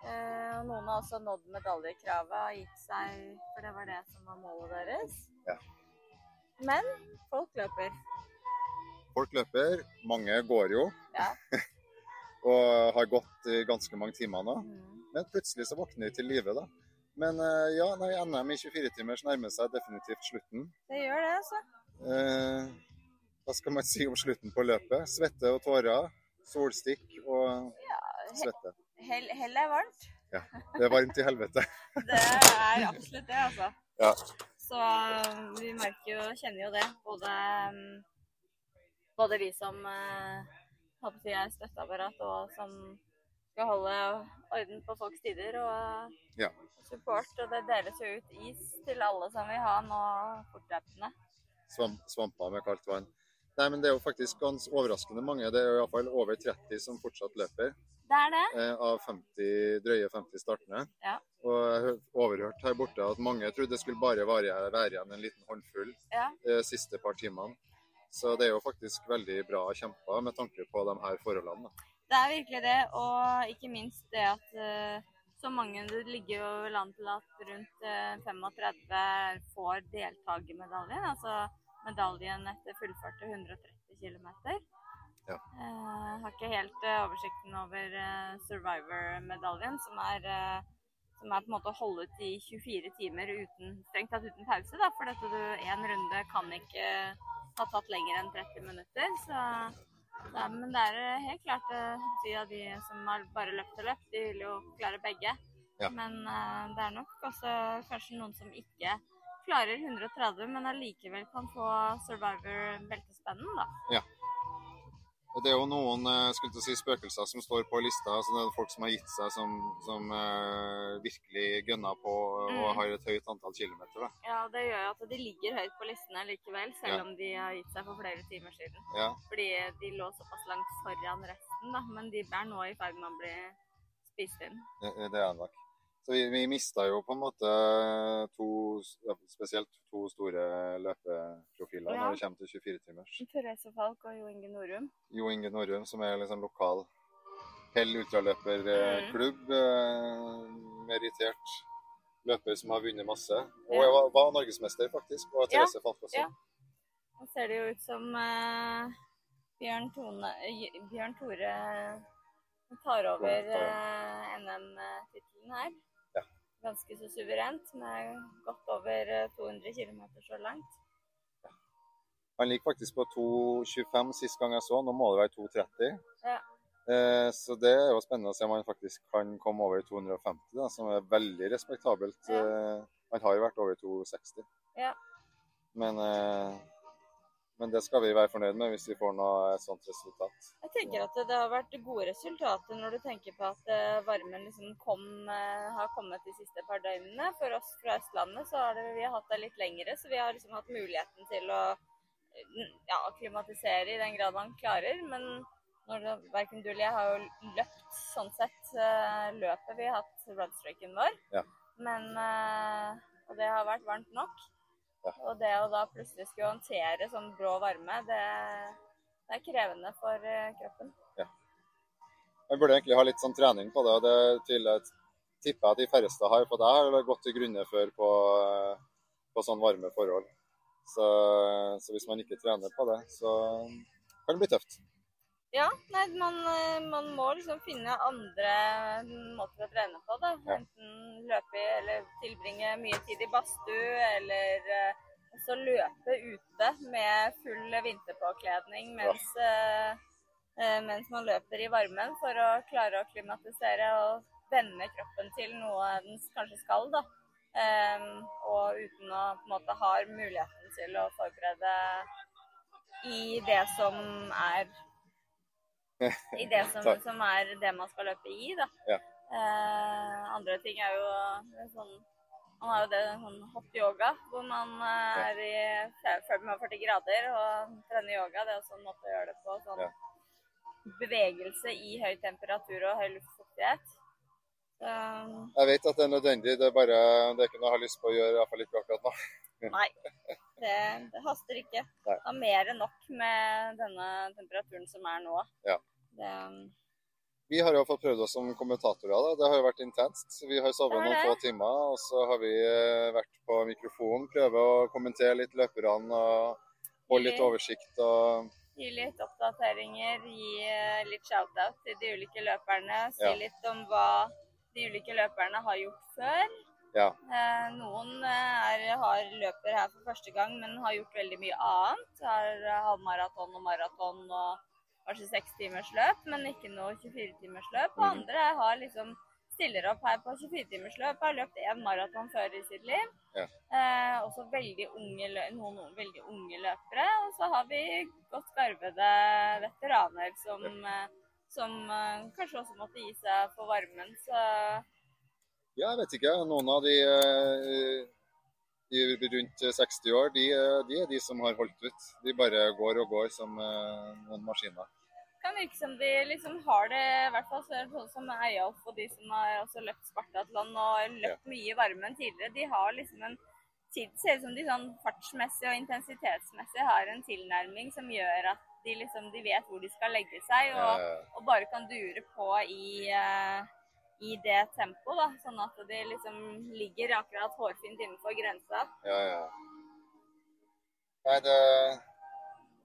Eh, og noen har også nådd medaljekravet og gitt seg, for det var det som var målet deres. Ja. Men folk løper. Folk løper, mange går jo. Ja. og har gått i ganske mange timer nå. Mm. Men plutselig så våkner de til live, da. Men eh, ja, nei, NM i 24-timers nærmer seg definitivt slutten. Det gjør det, altså. Eh, hva skal man si om slutten på løpet? Svette og tårer. Solstikk og svette. Hell, hell er varmt. Ja. Det er varmt i helvete. Det er absolutt det, altså. Ja. Så um, vi merker jo, kjenner jo det. Både, um, både vi som uh, har på å er støtteapparat, og som skal holde orden på folks tider, og Ja. support. Og det deles jo ut is til alle som vil ha nå fortløpende. Svamp, svamper med kaldt vann. Nei, men Det er jo faktisk ganske overraskende mange. Det er jo iallfall over 30 som fortsatt løper. Det er det. eh, av 50, drøye 50 startende. Ja. Og jeg har overhørt her borte at mange trodde det skulle bare være, være igjen en liten håndfull Ja. de siste par timene. Så det er jo faktisk veldig bra kjempa med tanke på de her forholdene. Da. Det er virkelig det, og ikke minst det at eh, så mange Det ligger jo land an til at rundt eh, 35 får deltakermedaljen. Altså medaljen etter fullførte 130 km. Ja. Jeg har ikke helt eh, oversikten over eh, Survivor-medaljen, som er eh, som er på en måte å holde ut i 24 timer uten, strengt tatt uten pause. Da, for dette du, en runde kan ikke ha tatt lenger enn 30 minutter. Så ja, men det er eh, helt klart eh, de av de som har bare løpt og løpt, de vil jo klare begge. Ja. Men uh, det er nok også kanskje noen som ikke klarer 130, men allikevel kan få Survivor-beltespennen, da. Og Det er jo noen eh, skulle si, spøkelser som står på lista. så Det er folk som har gitt seg, som, som uh, virkelig gønner på og Mm. har et høyt antall kilometer. Da. Ja, det gjør jo at de ligger høyt på listene likevel, selv Ja. om de har gitt seg for flere timer siden. Ja. Fordi de lå såpass langt foran resten, da. Men de er nå i ferd med å bli spist inn. Det, det er nok. Så vi, vi mista jo på en måte to, ja, spesielt to store løpeprofiler Ja. når det kommer til 24-timers. Therese Falk og Jo Inge Norum. Jo Inge Norum, som er liksom lokal Hell ultraløperklubb. Eh, merittert løper som har vunnet masse. Og jeg var, var norgesmester, faktisk. Og Ja, Therese Falk også. ja. Nå ser det jo ut som eh, Bjørn, Tone, eh, Bjørn Tore tar over eh, NM-tittelen her. Ganske så suverent, med godt over eh, 200 km så langt. Han ligger faktisk på 2,25 sist gang jeg så. Nå må det være 2,30. Ja. Eh, så det er jo spennende å se om han faktisk kan komme over 250, da, som er veldig respektabelt. Ja. Eh, han har jo vært over 260. Ja. Men, eh, men det skal vi være fornøyd med hvis vi får noe, et sånt resultat. Jeg tenker at det har vært gode resultater når du tenker på at eh, varmen liksom kom, eh, har kommet de siste par døgnene. For oss fra Østlandet så har det, vi har hatt det litt lengre, så vi har liksom hatt muligheten til å ja, klimatisere i den grad man klarer. Men når det, verken du eller jeg har jo løpt sånn sett eh, løpet. Vi har hatt runstreaken vår. Ja. Men Og det har vært varmt nok. Ja. Og det å da plutselig skulle håndtere sånn brå varme, det, det er krevende for kroppen. Ja. Man burde egentlig ha litt sånn trening på det. og Det jeg tipper jeg at de færreste har. For jeg har gått til grunne før på, på sånn varme forhold. Så, så hvis man ikke trener på det, så kan det bli tøft. Ja, nei, man, eh, man må liksom finne andre måter å trene på. da. Enten løpe i, eller tilbringe mye tid i badstue, eller eh, også løpe ute med full vinterpåkledning mens, ja. eh, mens man løper i varmen, for å klare å klimatisere og vende kroppen til noe den kanskje skal. da. Em, og uten å på en måte ha muligheten til å forberede i det som er i det som, som er det man skal løpe i, da. Ja. Eh, andre ting er jo sånn Man har jo det sånn hot yoga, hvor man eh, er i 45 grader og trener yoga. Det er også en måte å gjøre det på. Sånn Ja. bevegelse i høy temperatur og høy luftfuktighet. Jeg vet at det er nødvendig, det er bare det er ikke noe jeg har lyst på å gjøre, iallfall ikke akkurat nå. nei, det, det haster ikke. Nei. Det er mer enn nok med denne temperaturen som er nå. Ja. Det, Vi har jo fått prøvd oss som kommentatorer. da. Det har jo vært intenst. Vi har sovet noen få timer, og så har vi eh, vært på mikrofonen, prøve å kommentere litt løperne og holde litt oversikt. og Gi litt oppdateringer, gi eh, litt shout-out til de ulike løperne. Si Ja. litt om hva de ulike løperne har gjort før. Ja. Eh, noen eh, er, har løper her for første gang, men har gjort veldig mye annet. Har eh, halvmaraton og maraton og kanskje seks timers løp, men ikke noe 24 timers løp. Og Mhm. andre har liksom stiller opp her på 24 timers løp, har løpt én maraton før i sitt liv. Ja. Eh, også veldig unge, noen, noen veldig unge løpere. Og så har vi godt garvede veteraner som, ja. som eh, kanskje også måtte gi seg for varmen. Så Ja, jeg vet ikke. Noen av de, eh, de rundt 60 år, de, eh, de er de som har holdt ut. De bare går og går som eh, noen maskiner. Det kan virke som de liksom har det, i hvert fall så er det sånn som Eyolf og de som har også løpt Spartatland og løpt mye i varmen tidligere, de har liksom en tid, ser ut som de sånn fartsmessig og intensitetsmessig har en tilnærming som gjør at de liksom, de vet hvor de skal legge seg, og, Eh, og bare kan dure på i, eh, i det tempoet, da, sånn at de liksom ligger akkurat hårfint innenfor grensa. Ja, ja. Nei, det,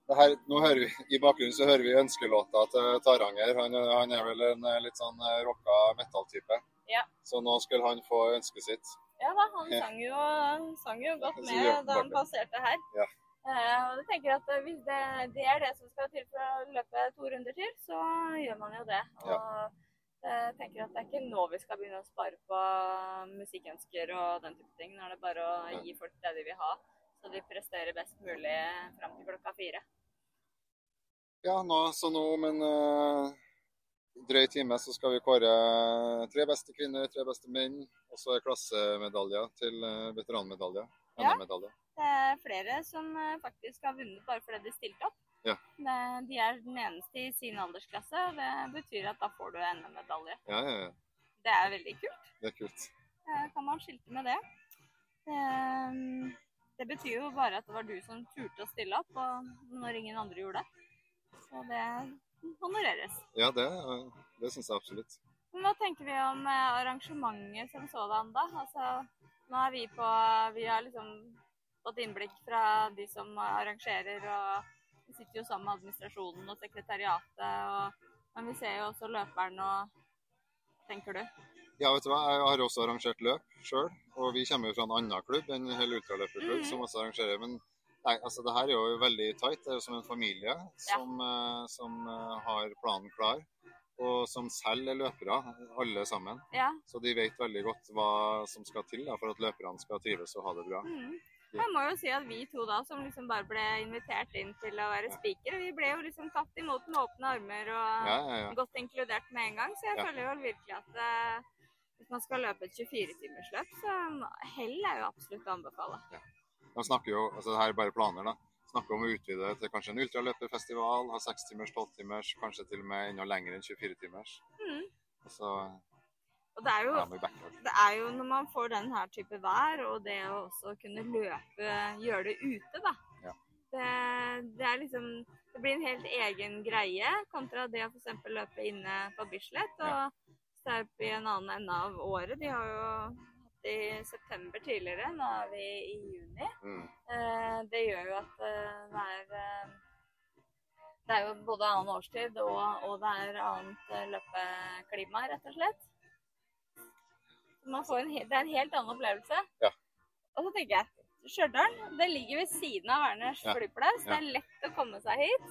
det her, nå hører vi, I bakgrunnen så hører vi ønskelåta til Taranger. Han, han er vel en eh, litt sånn rocka rocka metalltype. Ja. Så nå skulle han få ønsket sitt. Ja da, han sang jo, sang jo godt med da han passerte her. Ja. Eh, og jeg tenker at hvis det, det er det som skal til for å løpe to runder til, så gjør man jo det. Og jeg tenker at det er ikke nå vi skal begynne å spare på musikkønsker og den type ting. Nå er det bare å gi folk det de vil ha, så de presterer best mulig fram til klokka fire. Ja, nå, så nå om en uh, drøy time så skal vi kåre tre beste kvinner, tre beste menn. Og så er klassemedaljer til veteranmedaljer. veteranmedalje. Ja. Det er flere som eh, faktisk har vunnet bare fordi de stilte opp. Ja. Det- De er den eneste i sin aldersklasse, og det betyr at da får du NM-medalje. Ja, ja, ja. Det er veldig kult. Det er kult. Kan man skilte med det. Ehm, Det betyr jo bare at det var du som turte å stille opp, og når ingen andre gjorde det. Så det honoreres. Ja, det, det syns jeg absolutt. Men Hva tenker vi om eh, arrangementet som sådan, da? Altså, nå er vi på Vi har liksom fått innblikk fra de som arrangerer, og sitter jo sammen med administrasjonen og sekretariatet. Og, men vi ser jo også løperen og tenker du? Ja, vet du hva, jeg har også arrangert løp sjøl, og vi kommer jo fra en annen klubb, en hel ultraløperklubb, Mhm. som også arrangerer. Men nei, altså, det her er jo veldig tight. Det er jo som en familie som, eh, som eh, har planen klar, og som selv er løpere, alle sammen. Ja. Så de vet veldig godt hva som skal til da, for at løperne skal trives og ha det bra. Mm. Jeg må jo si at vi to da, som liksom bare ble invitert inn til å være spikere, vi ble jo liksom tatt imot med åpne armer og Ja, ja, ja. godt inkludert med en gang. Så jeg Ja. føler jo virkelig at uh, hvis man skal løpe et 24-timersløp, så hell er jo absolutt å anbefale. De snakker jo, altså det her er bare planer da, snakker om å utvide til kanskje en ultraløperfestival, ha 6 timers, 12 timers, kanskje til og med enda lenger enn 24 timers. Mm. Og så Og det er jo det er jo når man får den her type vær, og det å også kunne løpe, gjøre det ute, da. Ja. Det, det er liksom Det blir en helt egen greie kontra det å f.eks. løpe inne på Bislett og Ja. stå opp i en annen ende av året. De har jo hatt i september tidligere, nå er vi i juni. Mm. Eh, det gjør jo at eh, det er eh, Det er jo både annen årstid og, og det er annet løpeklima, rett og slett. Man får en, det er en helt annen opplevelse. Ja. Og så tenker jeg Stjørdal det ligger ved siden av Værnes Ja. flyplass. Det er lett å komme seg hit.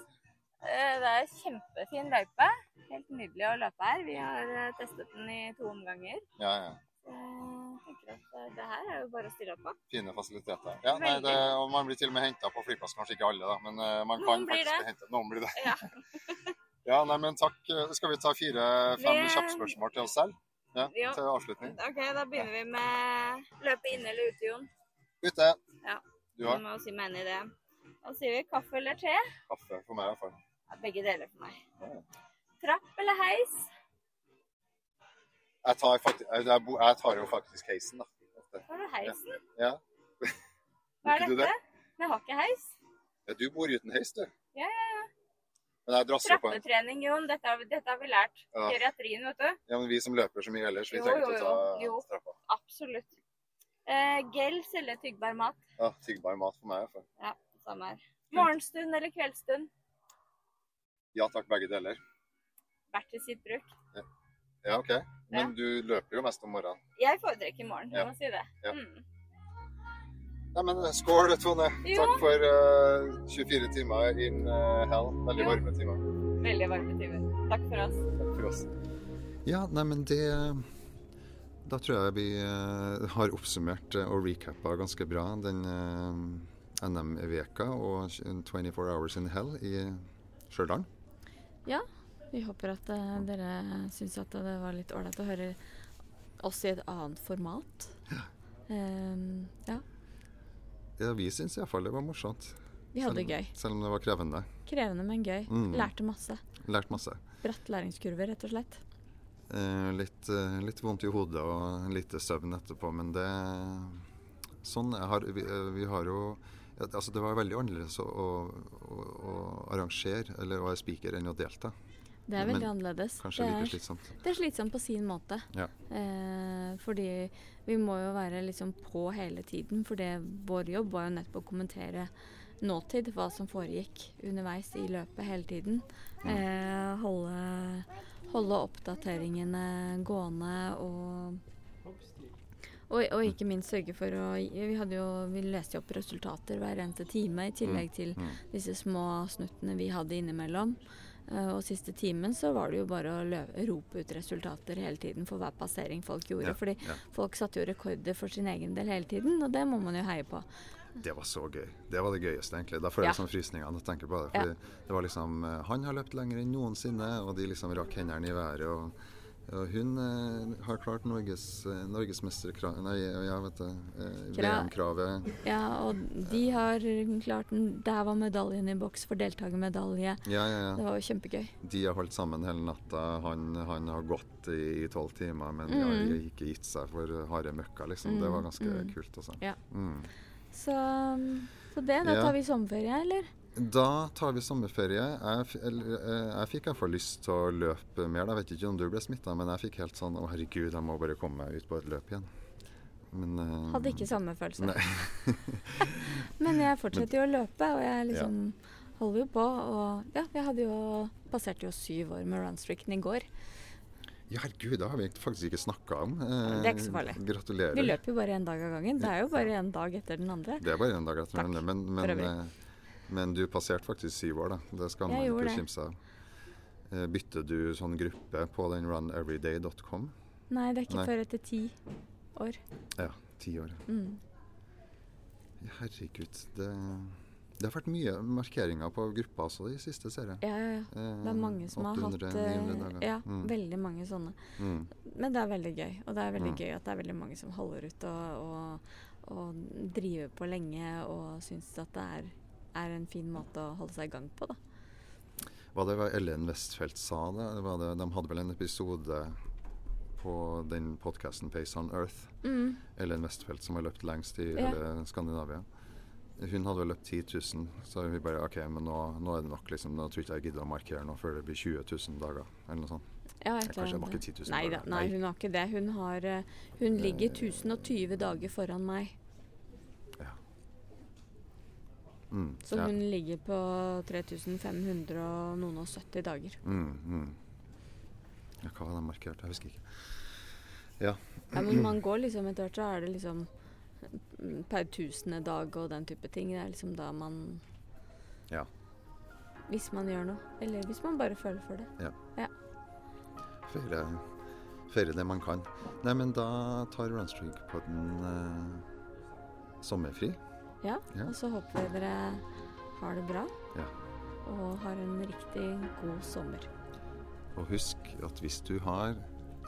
Eh, Det er kjempefin løype. Helt nydelig å løpe her. Vi har eh, testet den i to omganger. Ja, ja. Jeg tenker at eh, det her er jo bare å stille opp på. Fine fasiliteter. Ja, nei, det, og man blir til og med henta på flyplass, kanskje ikke alle, da, men man kan faktisk bli henta. Noen blir det. Ja. Ja, nei, men takk. Skal vi ta fire-fem kjappspørsmål til oss selv? Ja, Ja. til avslutning. OK, da begynner vi med løpe inne eller ute, Jon. Ute. Ja. Du har må si meg enig i det. Da sier vi kaffe eller te. kaffe for meg i hvert fall. Ja, begge deler for meg. Ja. Trapp eller heis? Jeg tar, faktisk, jeg, jeg tar jo faktisk heisen, da. Har du heisen? Ja. Hva er dette? Jeg har ikke heis. Ja, du bor uten heis, du. Ja, ja, ja. Men jeg drasser på en. Trappetrening, Jon. Dette, har vi- dette har vi lært. Ja. Geriatrien, vet du. Ja, men vi som løper så mye ellers, vi Jo, trenger ikke å ta jo. Jo. Absolutt. Eh, gels eller tyggbar mat. Ja, tyggbar mat for meg. i hvert fall. Samme her. Morgenstund eller kveldsstund. Ja takk, begge deler. Hvert til sitt bruk. Ja, OK. Men du løper jo mest om morgenen. Jeg foretrekker morgen, jeg Ja. må si det. Ja. Mm. Nei, men skål, Tone. Jo. Takk for uh, 24 timer in uh, hell. Veldig Jo. varme timer. Veldig varme timer. Takk for oss. Takk for oss. Ja, nei, men det Da tror jeg vi uh, har oppsummert eh, og recappa ganske bra den eh, NM-veka og 24 Hours in Hell i Stjørdal. Vi håper at uh, dere syns at det var litt ålreit å høre oss i et annet format. Ehm, ja, Ja, vi syns iallfall det var morsomt. vi hadde det gøy. Selv om det var krevende. Krevende, men gøy. Mm. Lærte masse. Lært masse. Bratt læringskurve, rett og slett. Eh, litt, eh, litt vondt i hodet og lite søvn etterpå, men det Sånn har, vi, eh, vi har jo altså Det var veldig annerledes å, å, å arrangere eller å være speaker enn å delta. Det er Men veldig annerledes. Kanskje det like er, slitsomt. det er slitsomt på sin måte. Ja. Eh, fordi vi må jo være liksom på hele tiden. For det, vår jobb var jo nettopp å kommentere nåtid, hva som foregikk underveis i løpet hele tiden. Mm. Eh, holde, holde oppdateringene gående og og, og ikke minst sørge for å Vi, hadde jo, vi leste jo opp resultater hver eneste time, i tillegg til Mm. disse små snuttene vi hadde innimellom. Eh, og siste timen så var det jo bare å lø rope ut resultater hele tiden for hver passering folk gjorde. Ja, Fordi ja. folk satte jo rekorder for sin egen del hele tiden, og det må man jo heie på. Det var så gøy. Det var det gøyeste, egentlig. Da får jeg Ja. sånn frysninger når jeg tenker på det. Fordi det var liksom eh, Han har løpt lenger enn noensinne, og de liksom rakk hendene i været. og og hun eh, har klart Norges, eh, norgesmesterkrav... Nei, ja, vet du. Eh, VM-kravet. Ja, og de har klart den Der var medaljen i boks for deltakermedalje. Ja, ja, ja. Det var jo kjempegøy. De har holdt sammen hele natta. Han, han har gått i tolv timer, men de Mm. har ikke gitt seg for harde møkka, liksom. Det var Mm, ganske mm. kult, Også. Ja. Mm. Så, så det. Da tar vi sommerferie, eller? Da tar vi sommerferie. Jeg, eller, eh, jeg fikk iallfall lyst til å løpe mer. Jeg vet ikke om du ble smitta, men jeg fikk helt sånn Å, herregud, jeg må bare komme meg ut på et løp igjen. Men uh, Hadde ikke samme følelse. Nei. Men jeg fortsetter jo å løpe, og jeg liksom holder jo på. Og ja, jeg hadde jo passert jo syv år med runstreaken i går. Ja, herregud, det har vi faktisk ikke snakka om. Eh, Det er ikke så farlig. Gratulerer. Vi løper jo bare én dag av gangen. Det er jo bare én dag etter den andre. Det er bare en dag etter Takk, den andre. Men, men, eh, men du passerte faktisk syv år, da. Det skal man ikke kimse av. Eh, Bytter du sånn gruppe på den runeveryday.com? Nei, det er ikke Nei. før etter ti år. Ja, ti år. Mm. Herregud. Det, det har vært mye markeringer på gruppa også i siste serie. Ja, ja, ja. Det er mange som har hatt 800-900 eh. Ja, Mm. veldig mange sånne. Mm. Men det er veldig gøy. Og det er veldig Mm. gøy at det er veldig mange som holder ut og, og, og driver på lenge og syns at det er, er en fin måte å holde seg i gang på, da. Hva det var Ellen Westfeldt sa, det, var det, de hadde vel en episode på den podkasten Pace on Earth. Mm. Ellen Westfeldt som har løpt lengst i Ja. hele Skandinavia. Hun hadde vel løpt 10 000, så vi bare OK, men nå, nå er det nok, liksom. Nå tror jeg ikke jeg gidder å markere nå før det blir 20 000 dager, eller noe sånt. Ja, Kanskje jeg var ikke 10 000 Nei da, dager. nei, hun har ikke det. Hun, har, eh, hun ligger 1020 dager foran meg. Mm, Så ja. hun ligger på 3500 og noen og 70 dager. Mm, mm. Ja, hva var det markert? Jeg husker ikke. Ja. Ja, men man går liksom etter hvert, så er det liksom per tusende dag og den type ting. Det er liksom da man Ja. Hvis man gjør noe. Eller hvis man bare føler for det. Feire, feire det man kan. Nei, men da tar Runstreak-podden eh, sommerfri. Ja, Ja. Og så håper vi dere har det bra. Ja. Og har en riktig god sommer. Og husk at hvis du har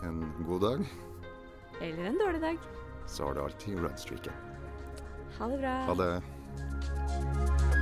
en god dag, Eller en dårlig dag. så har du alltid Runstreaken. Ha det bra. Ha det.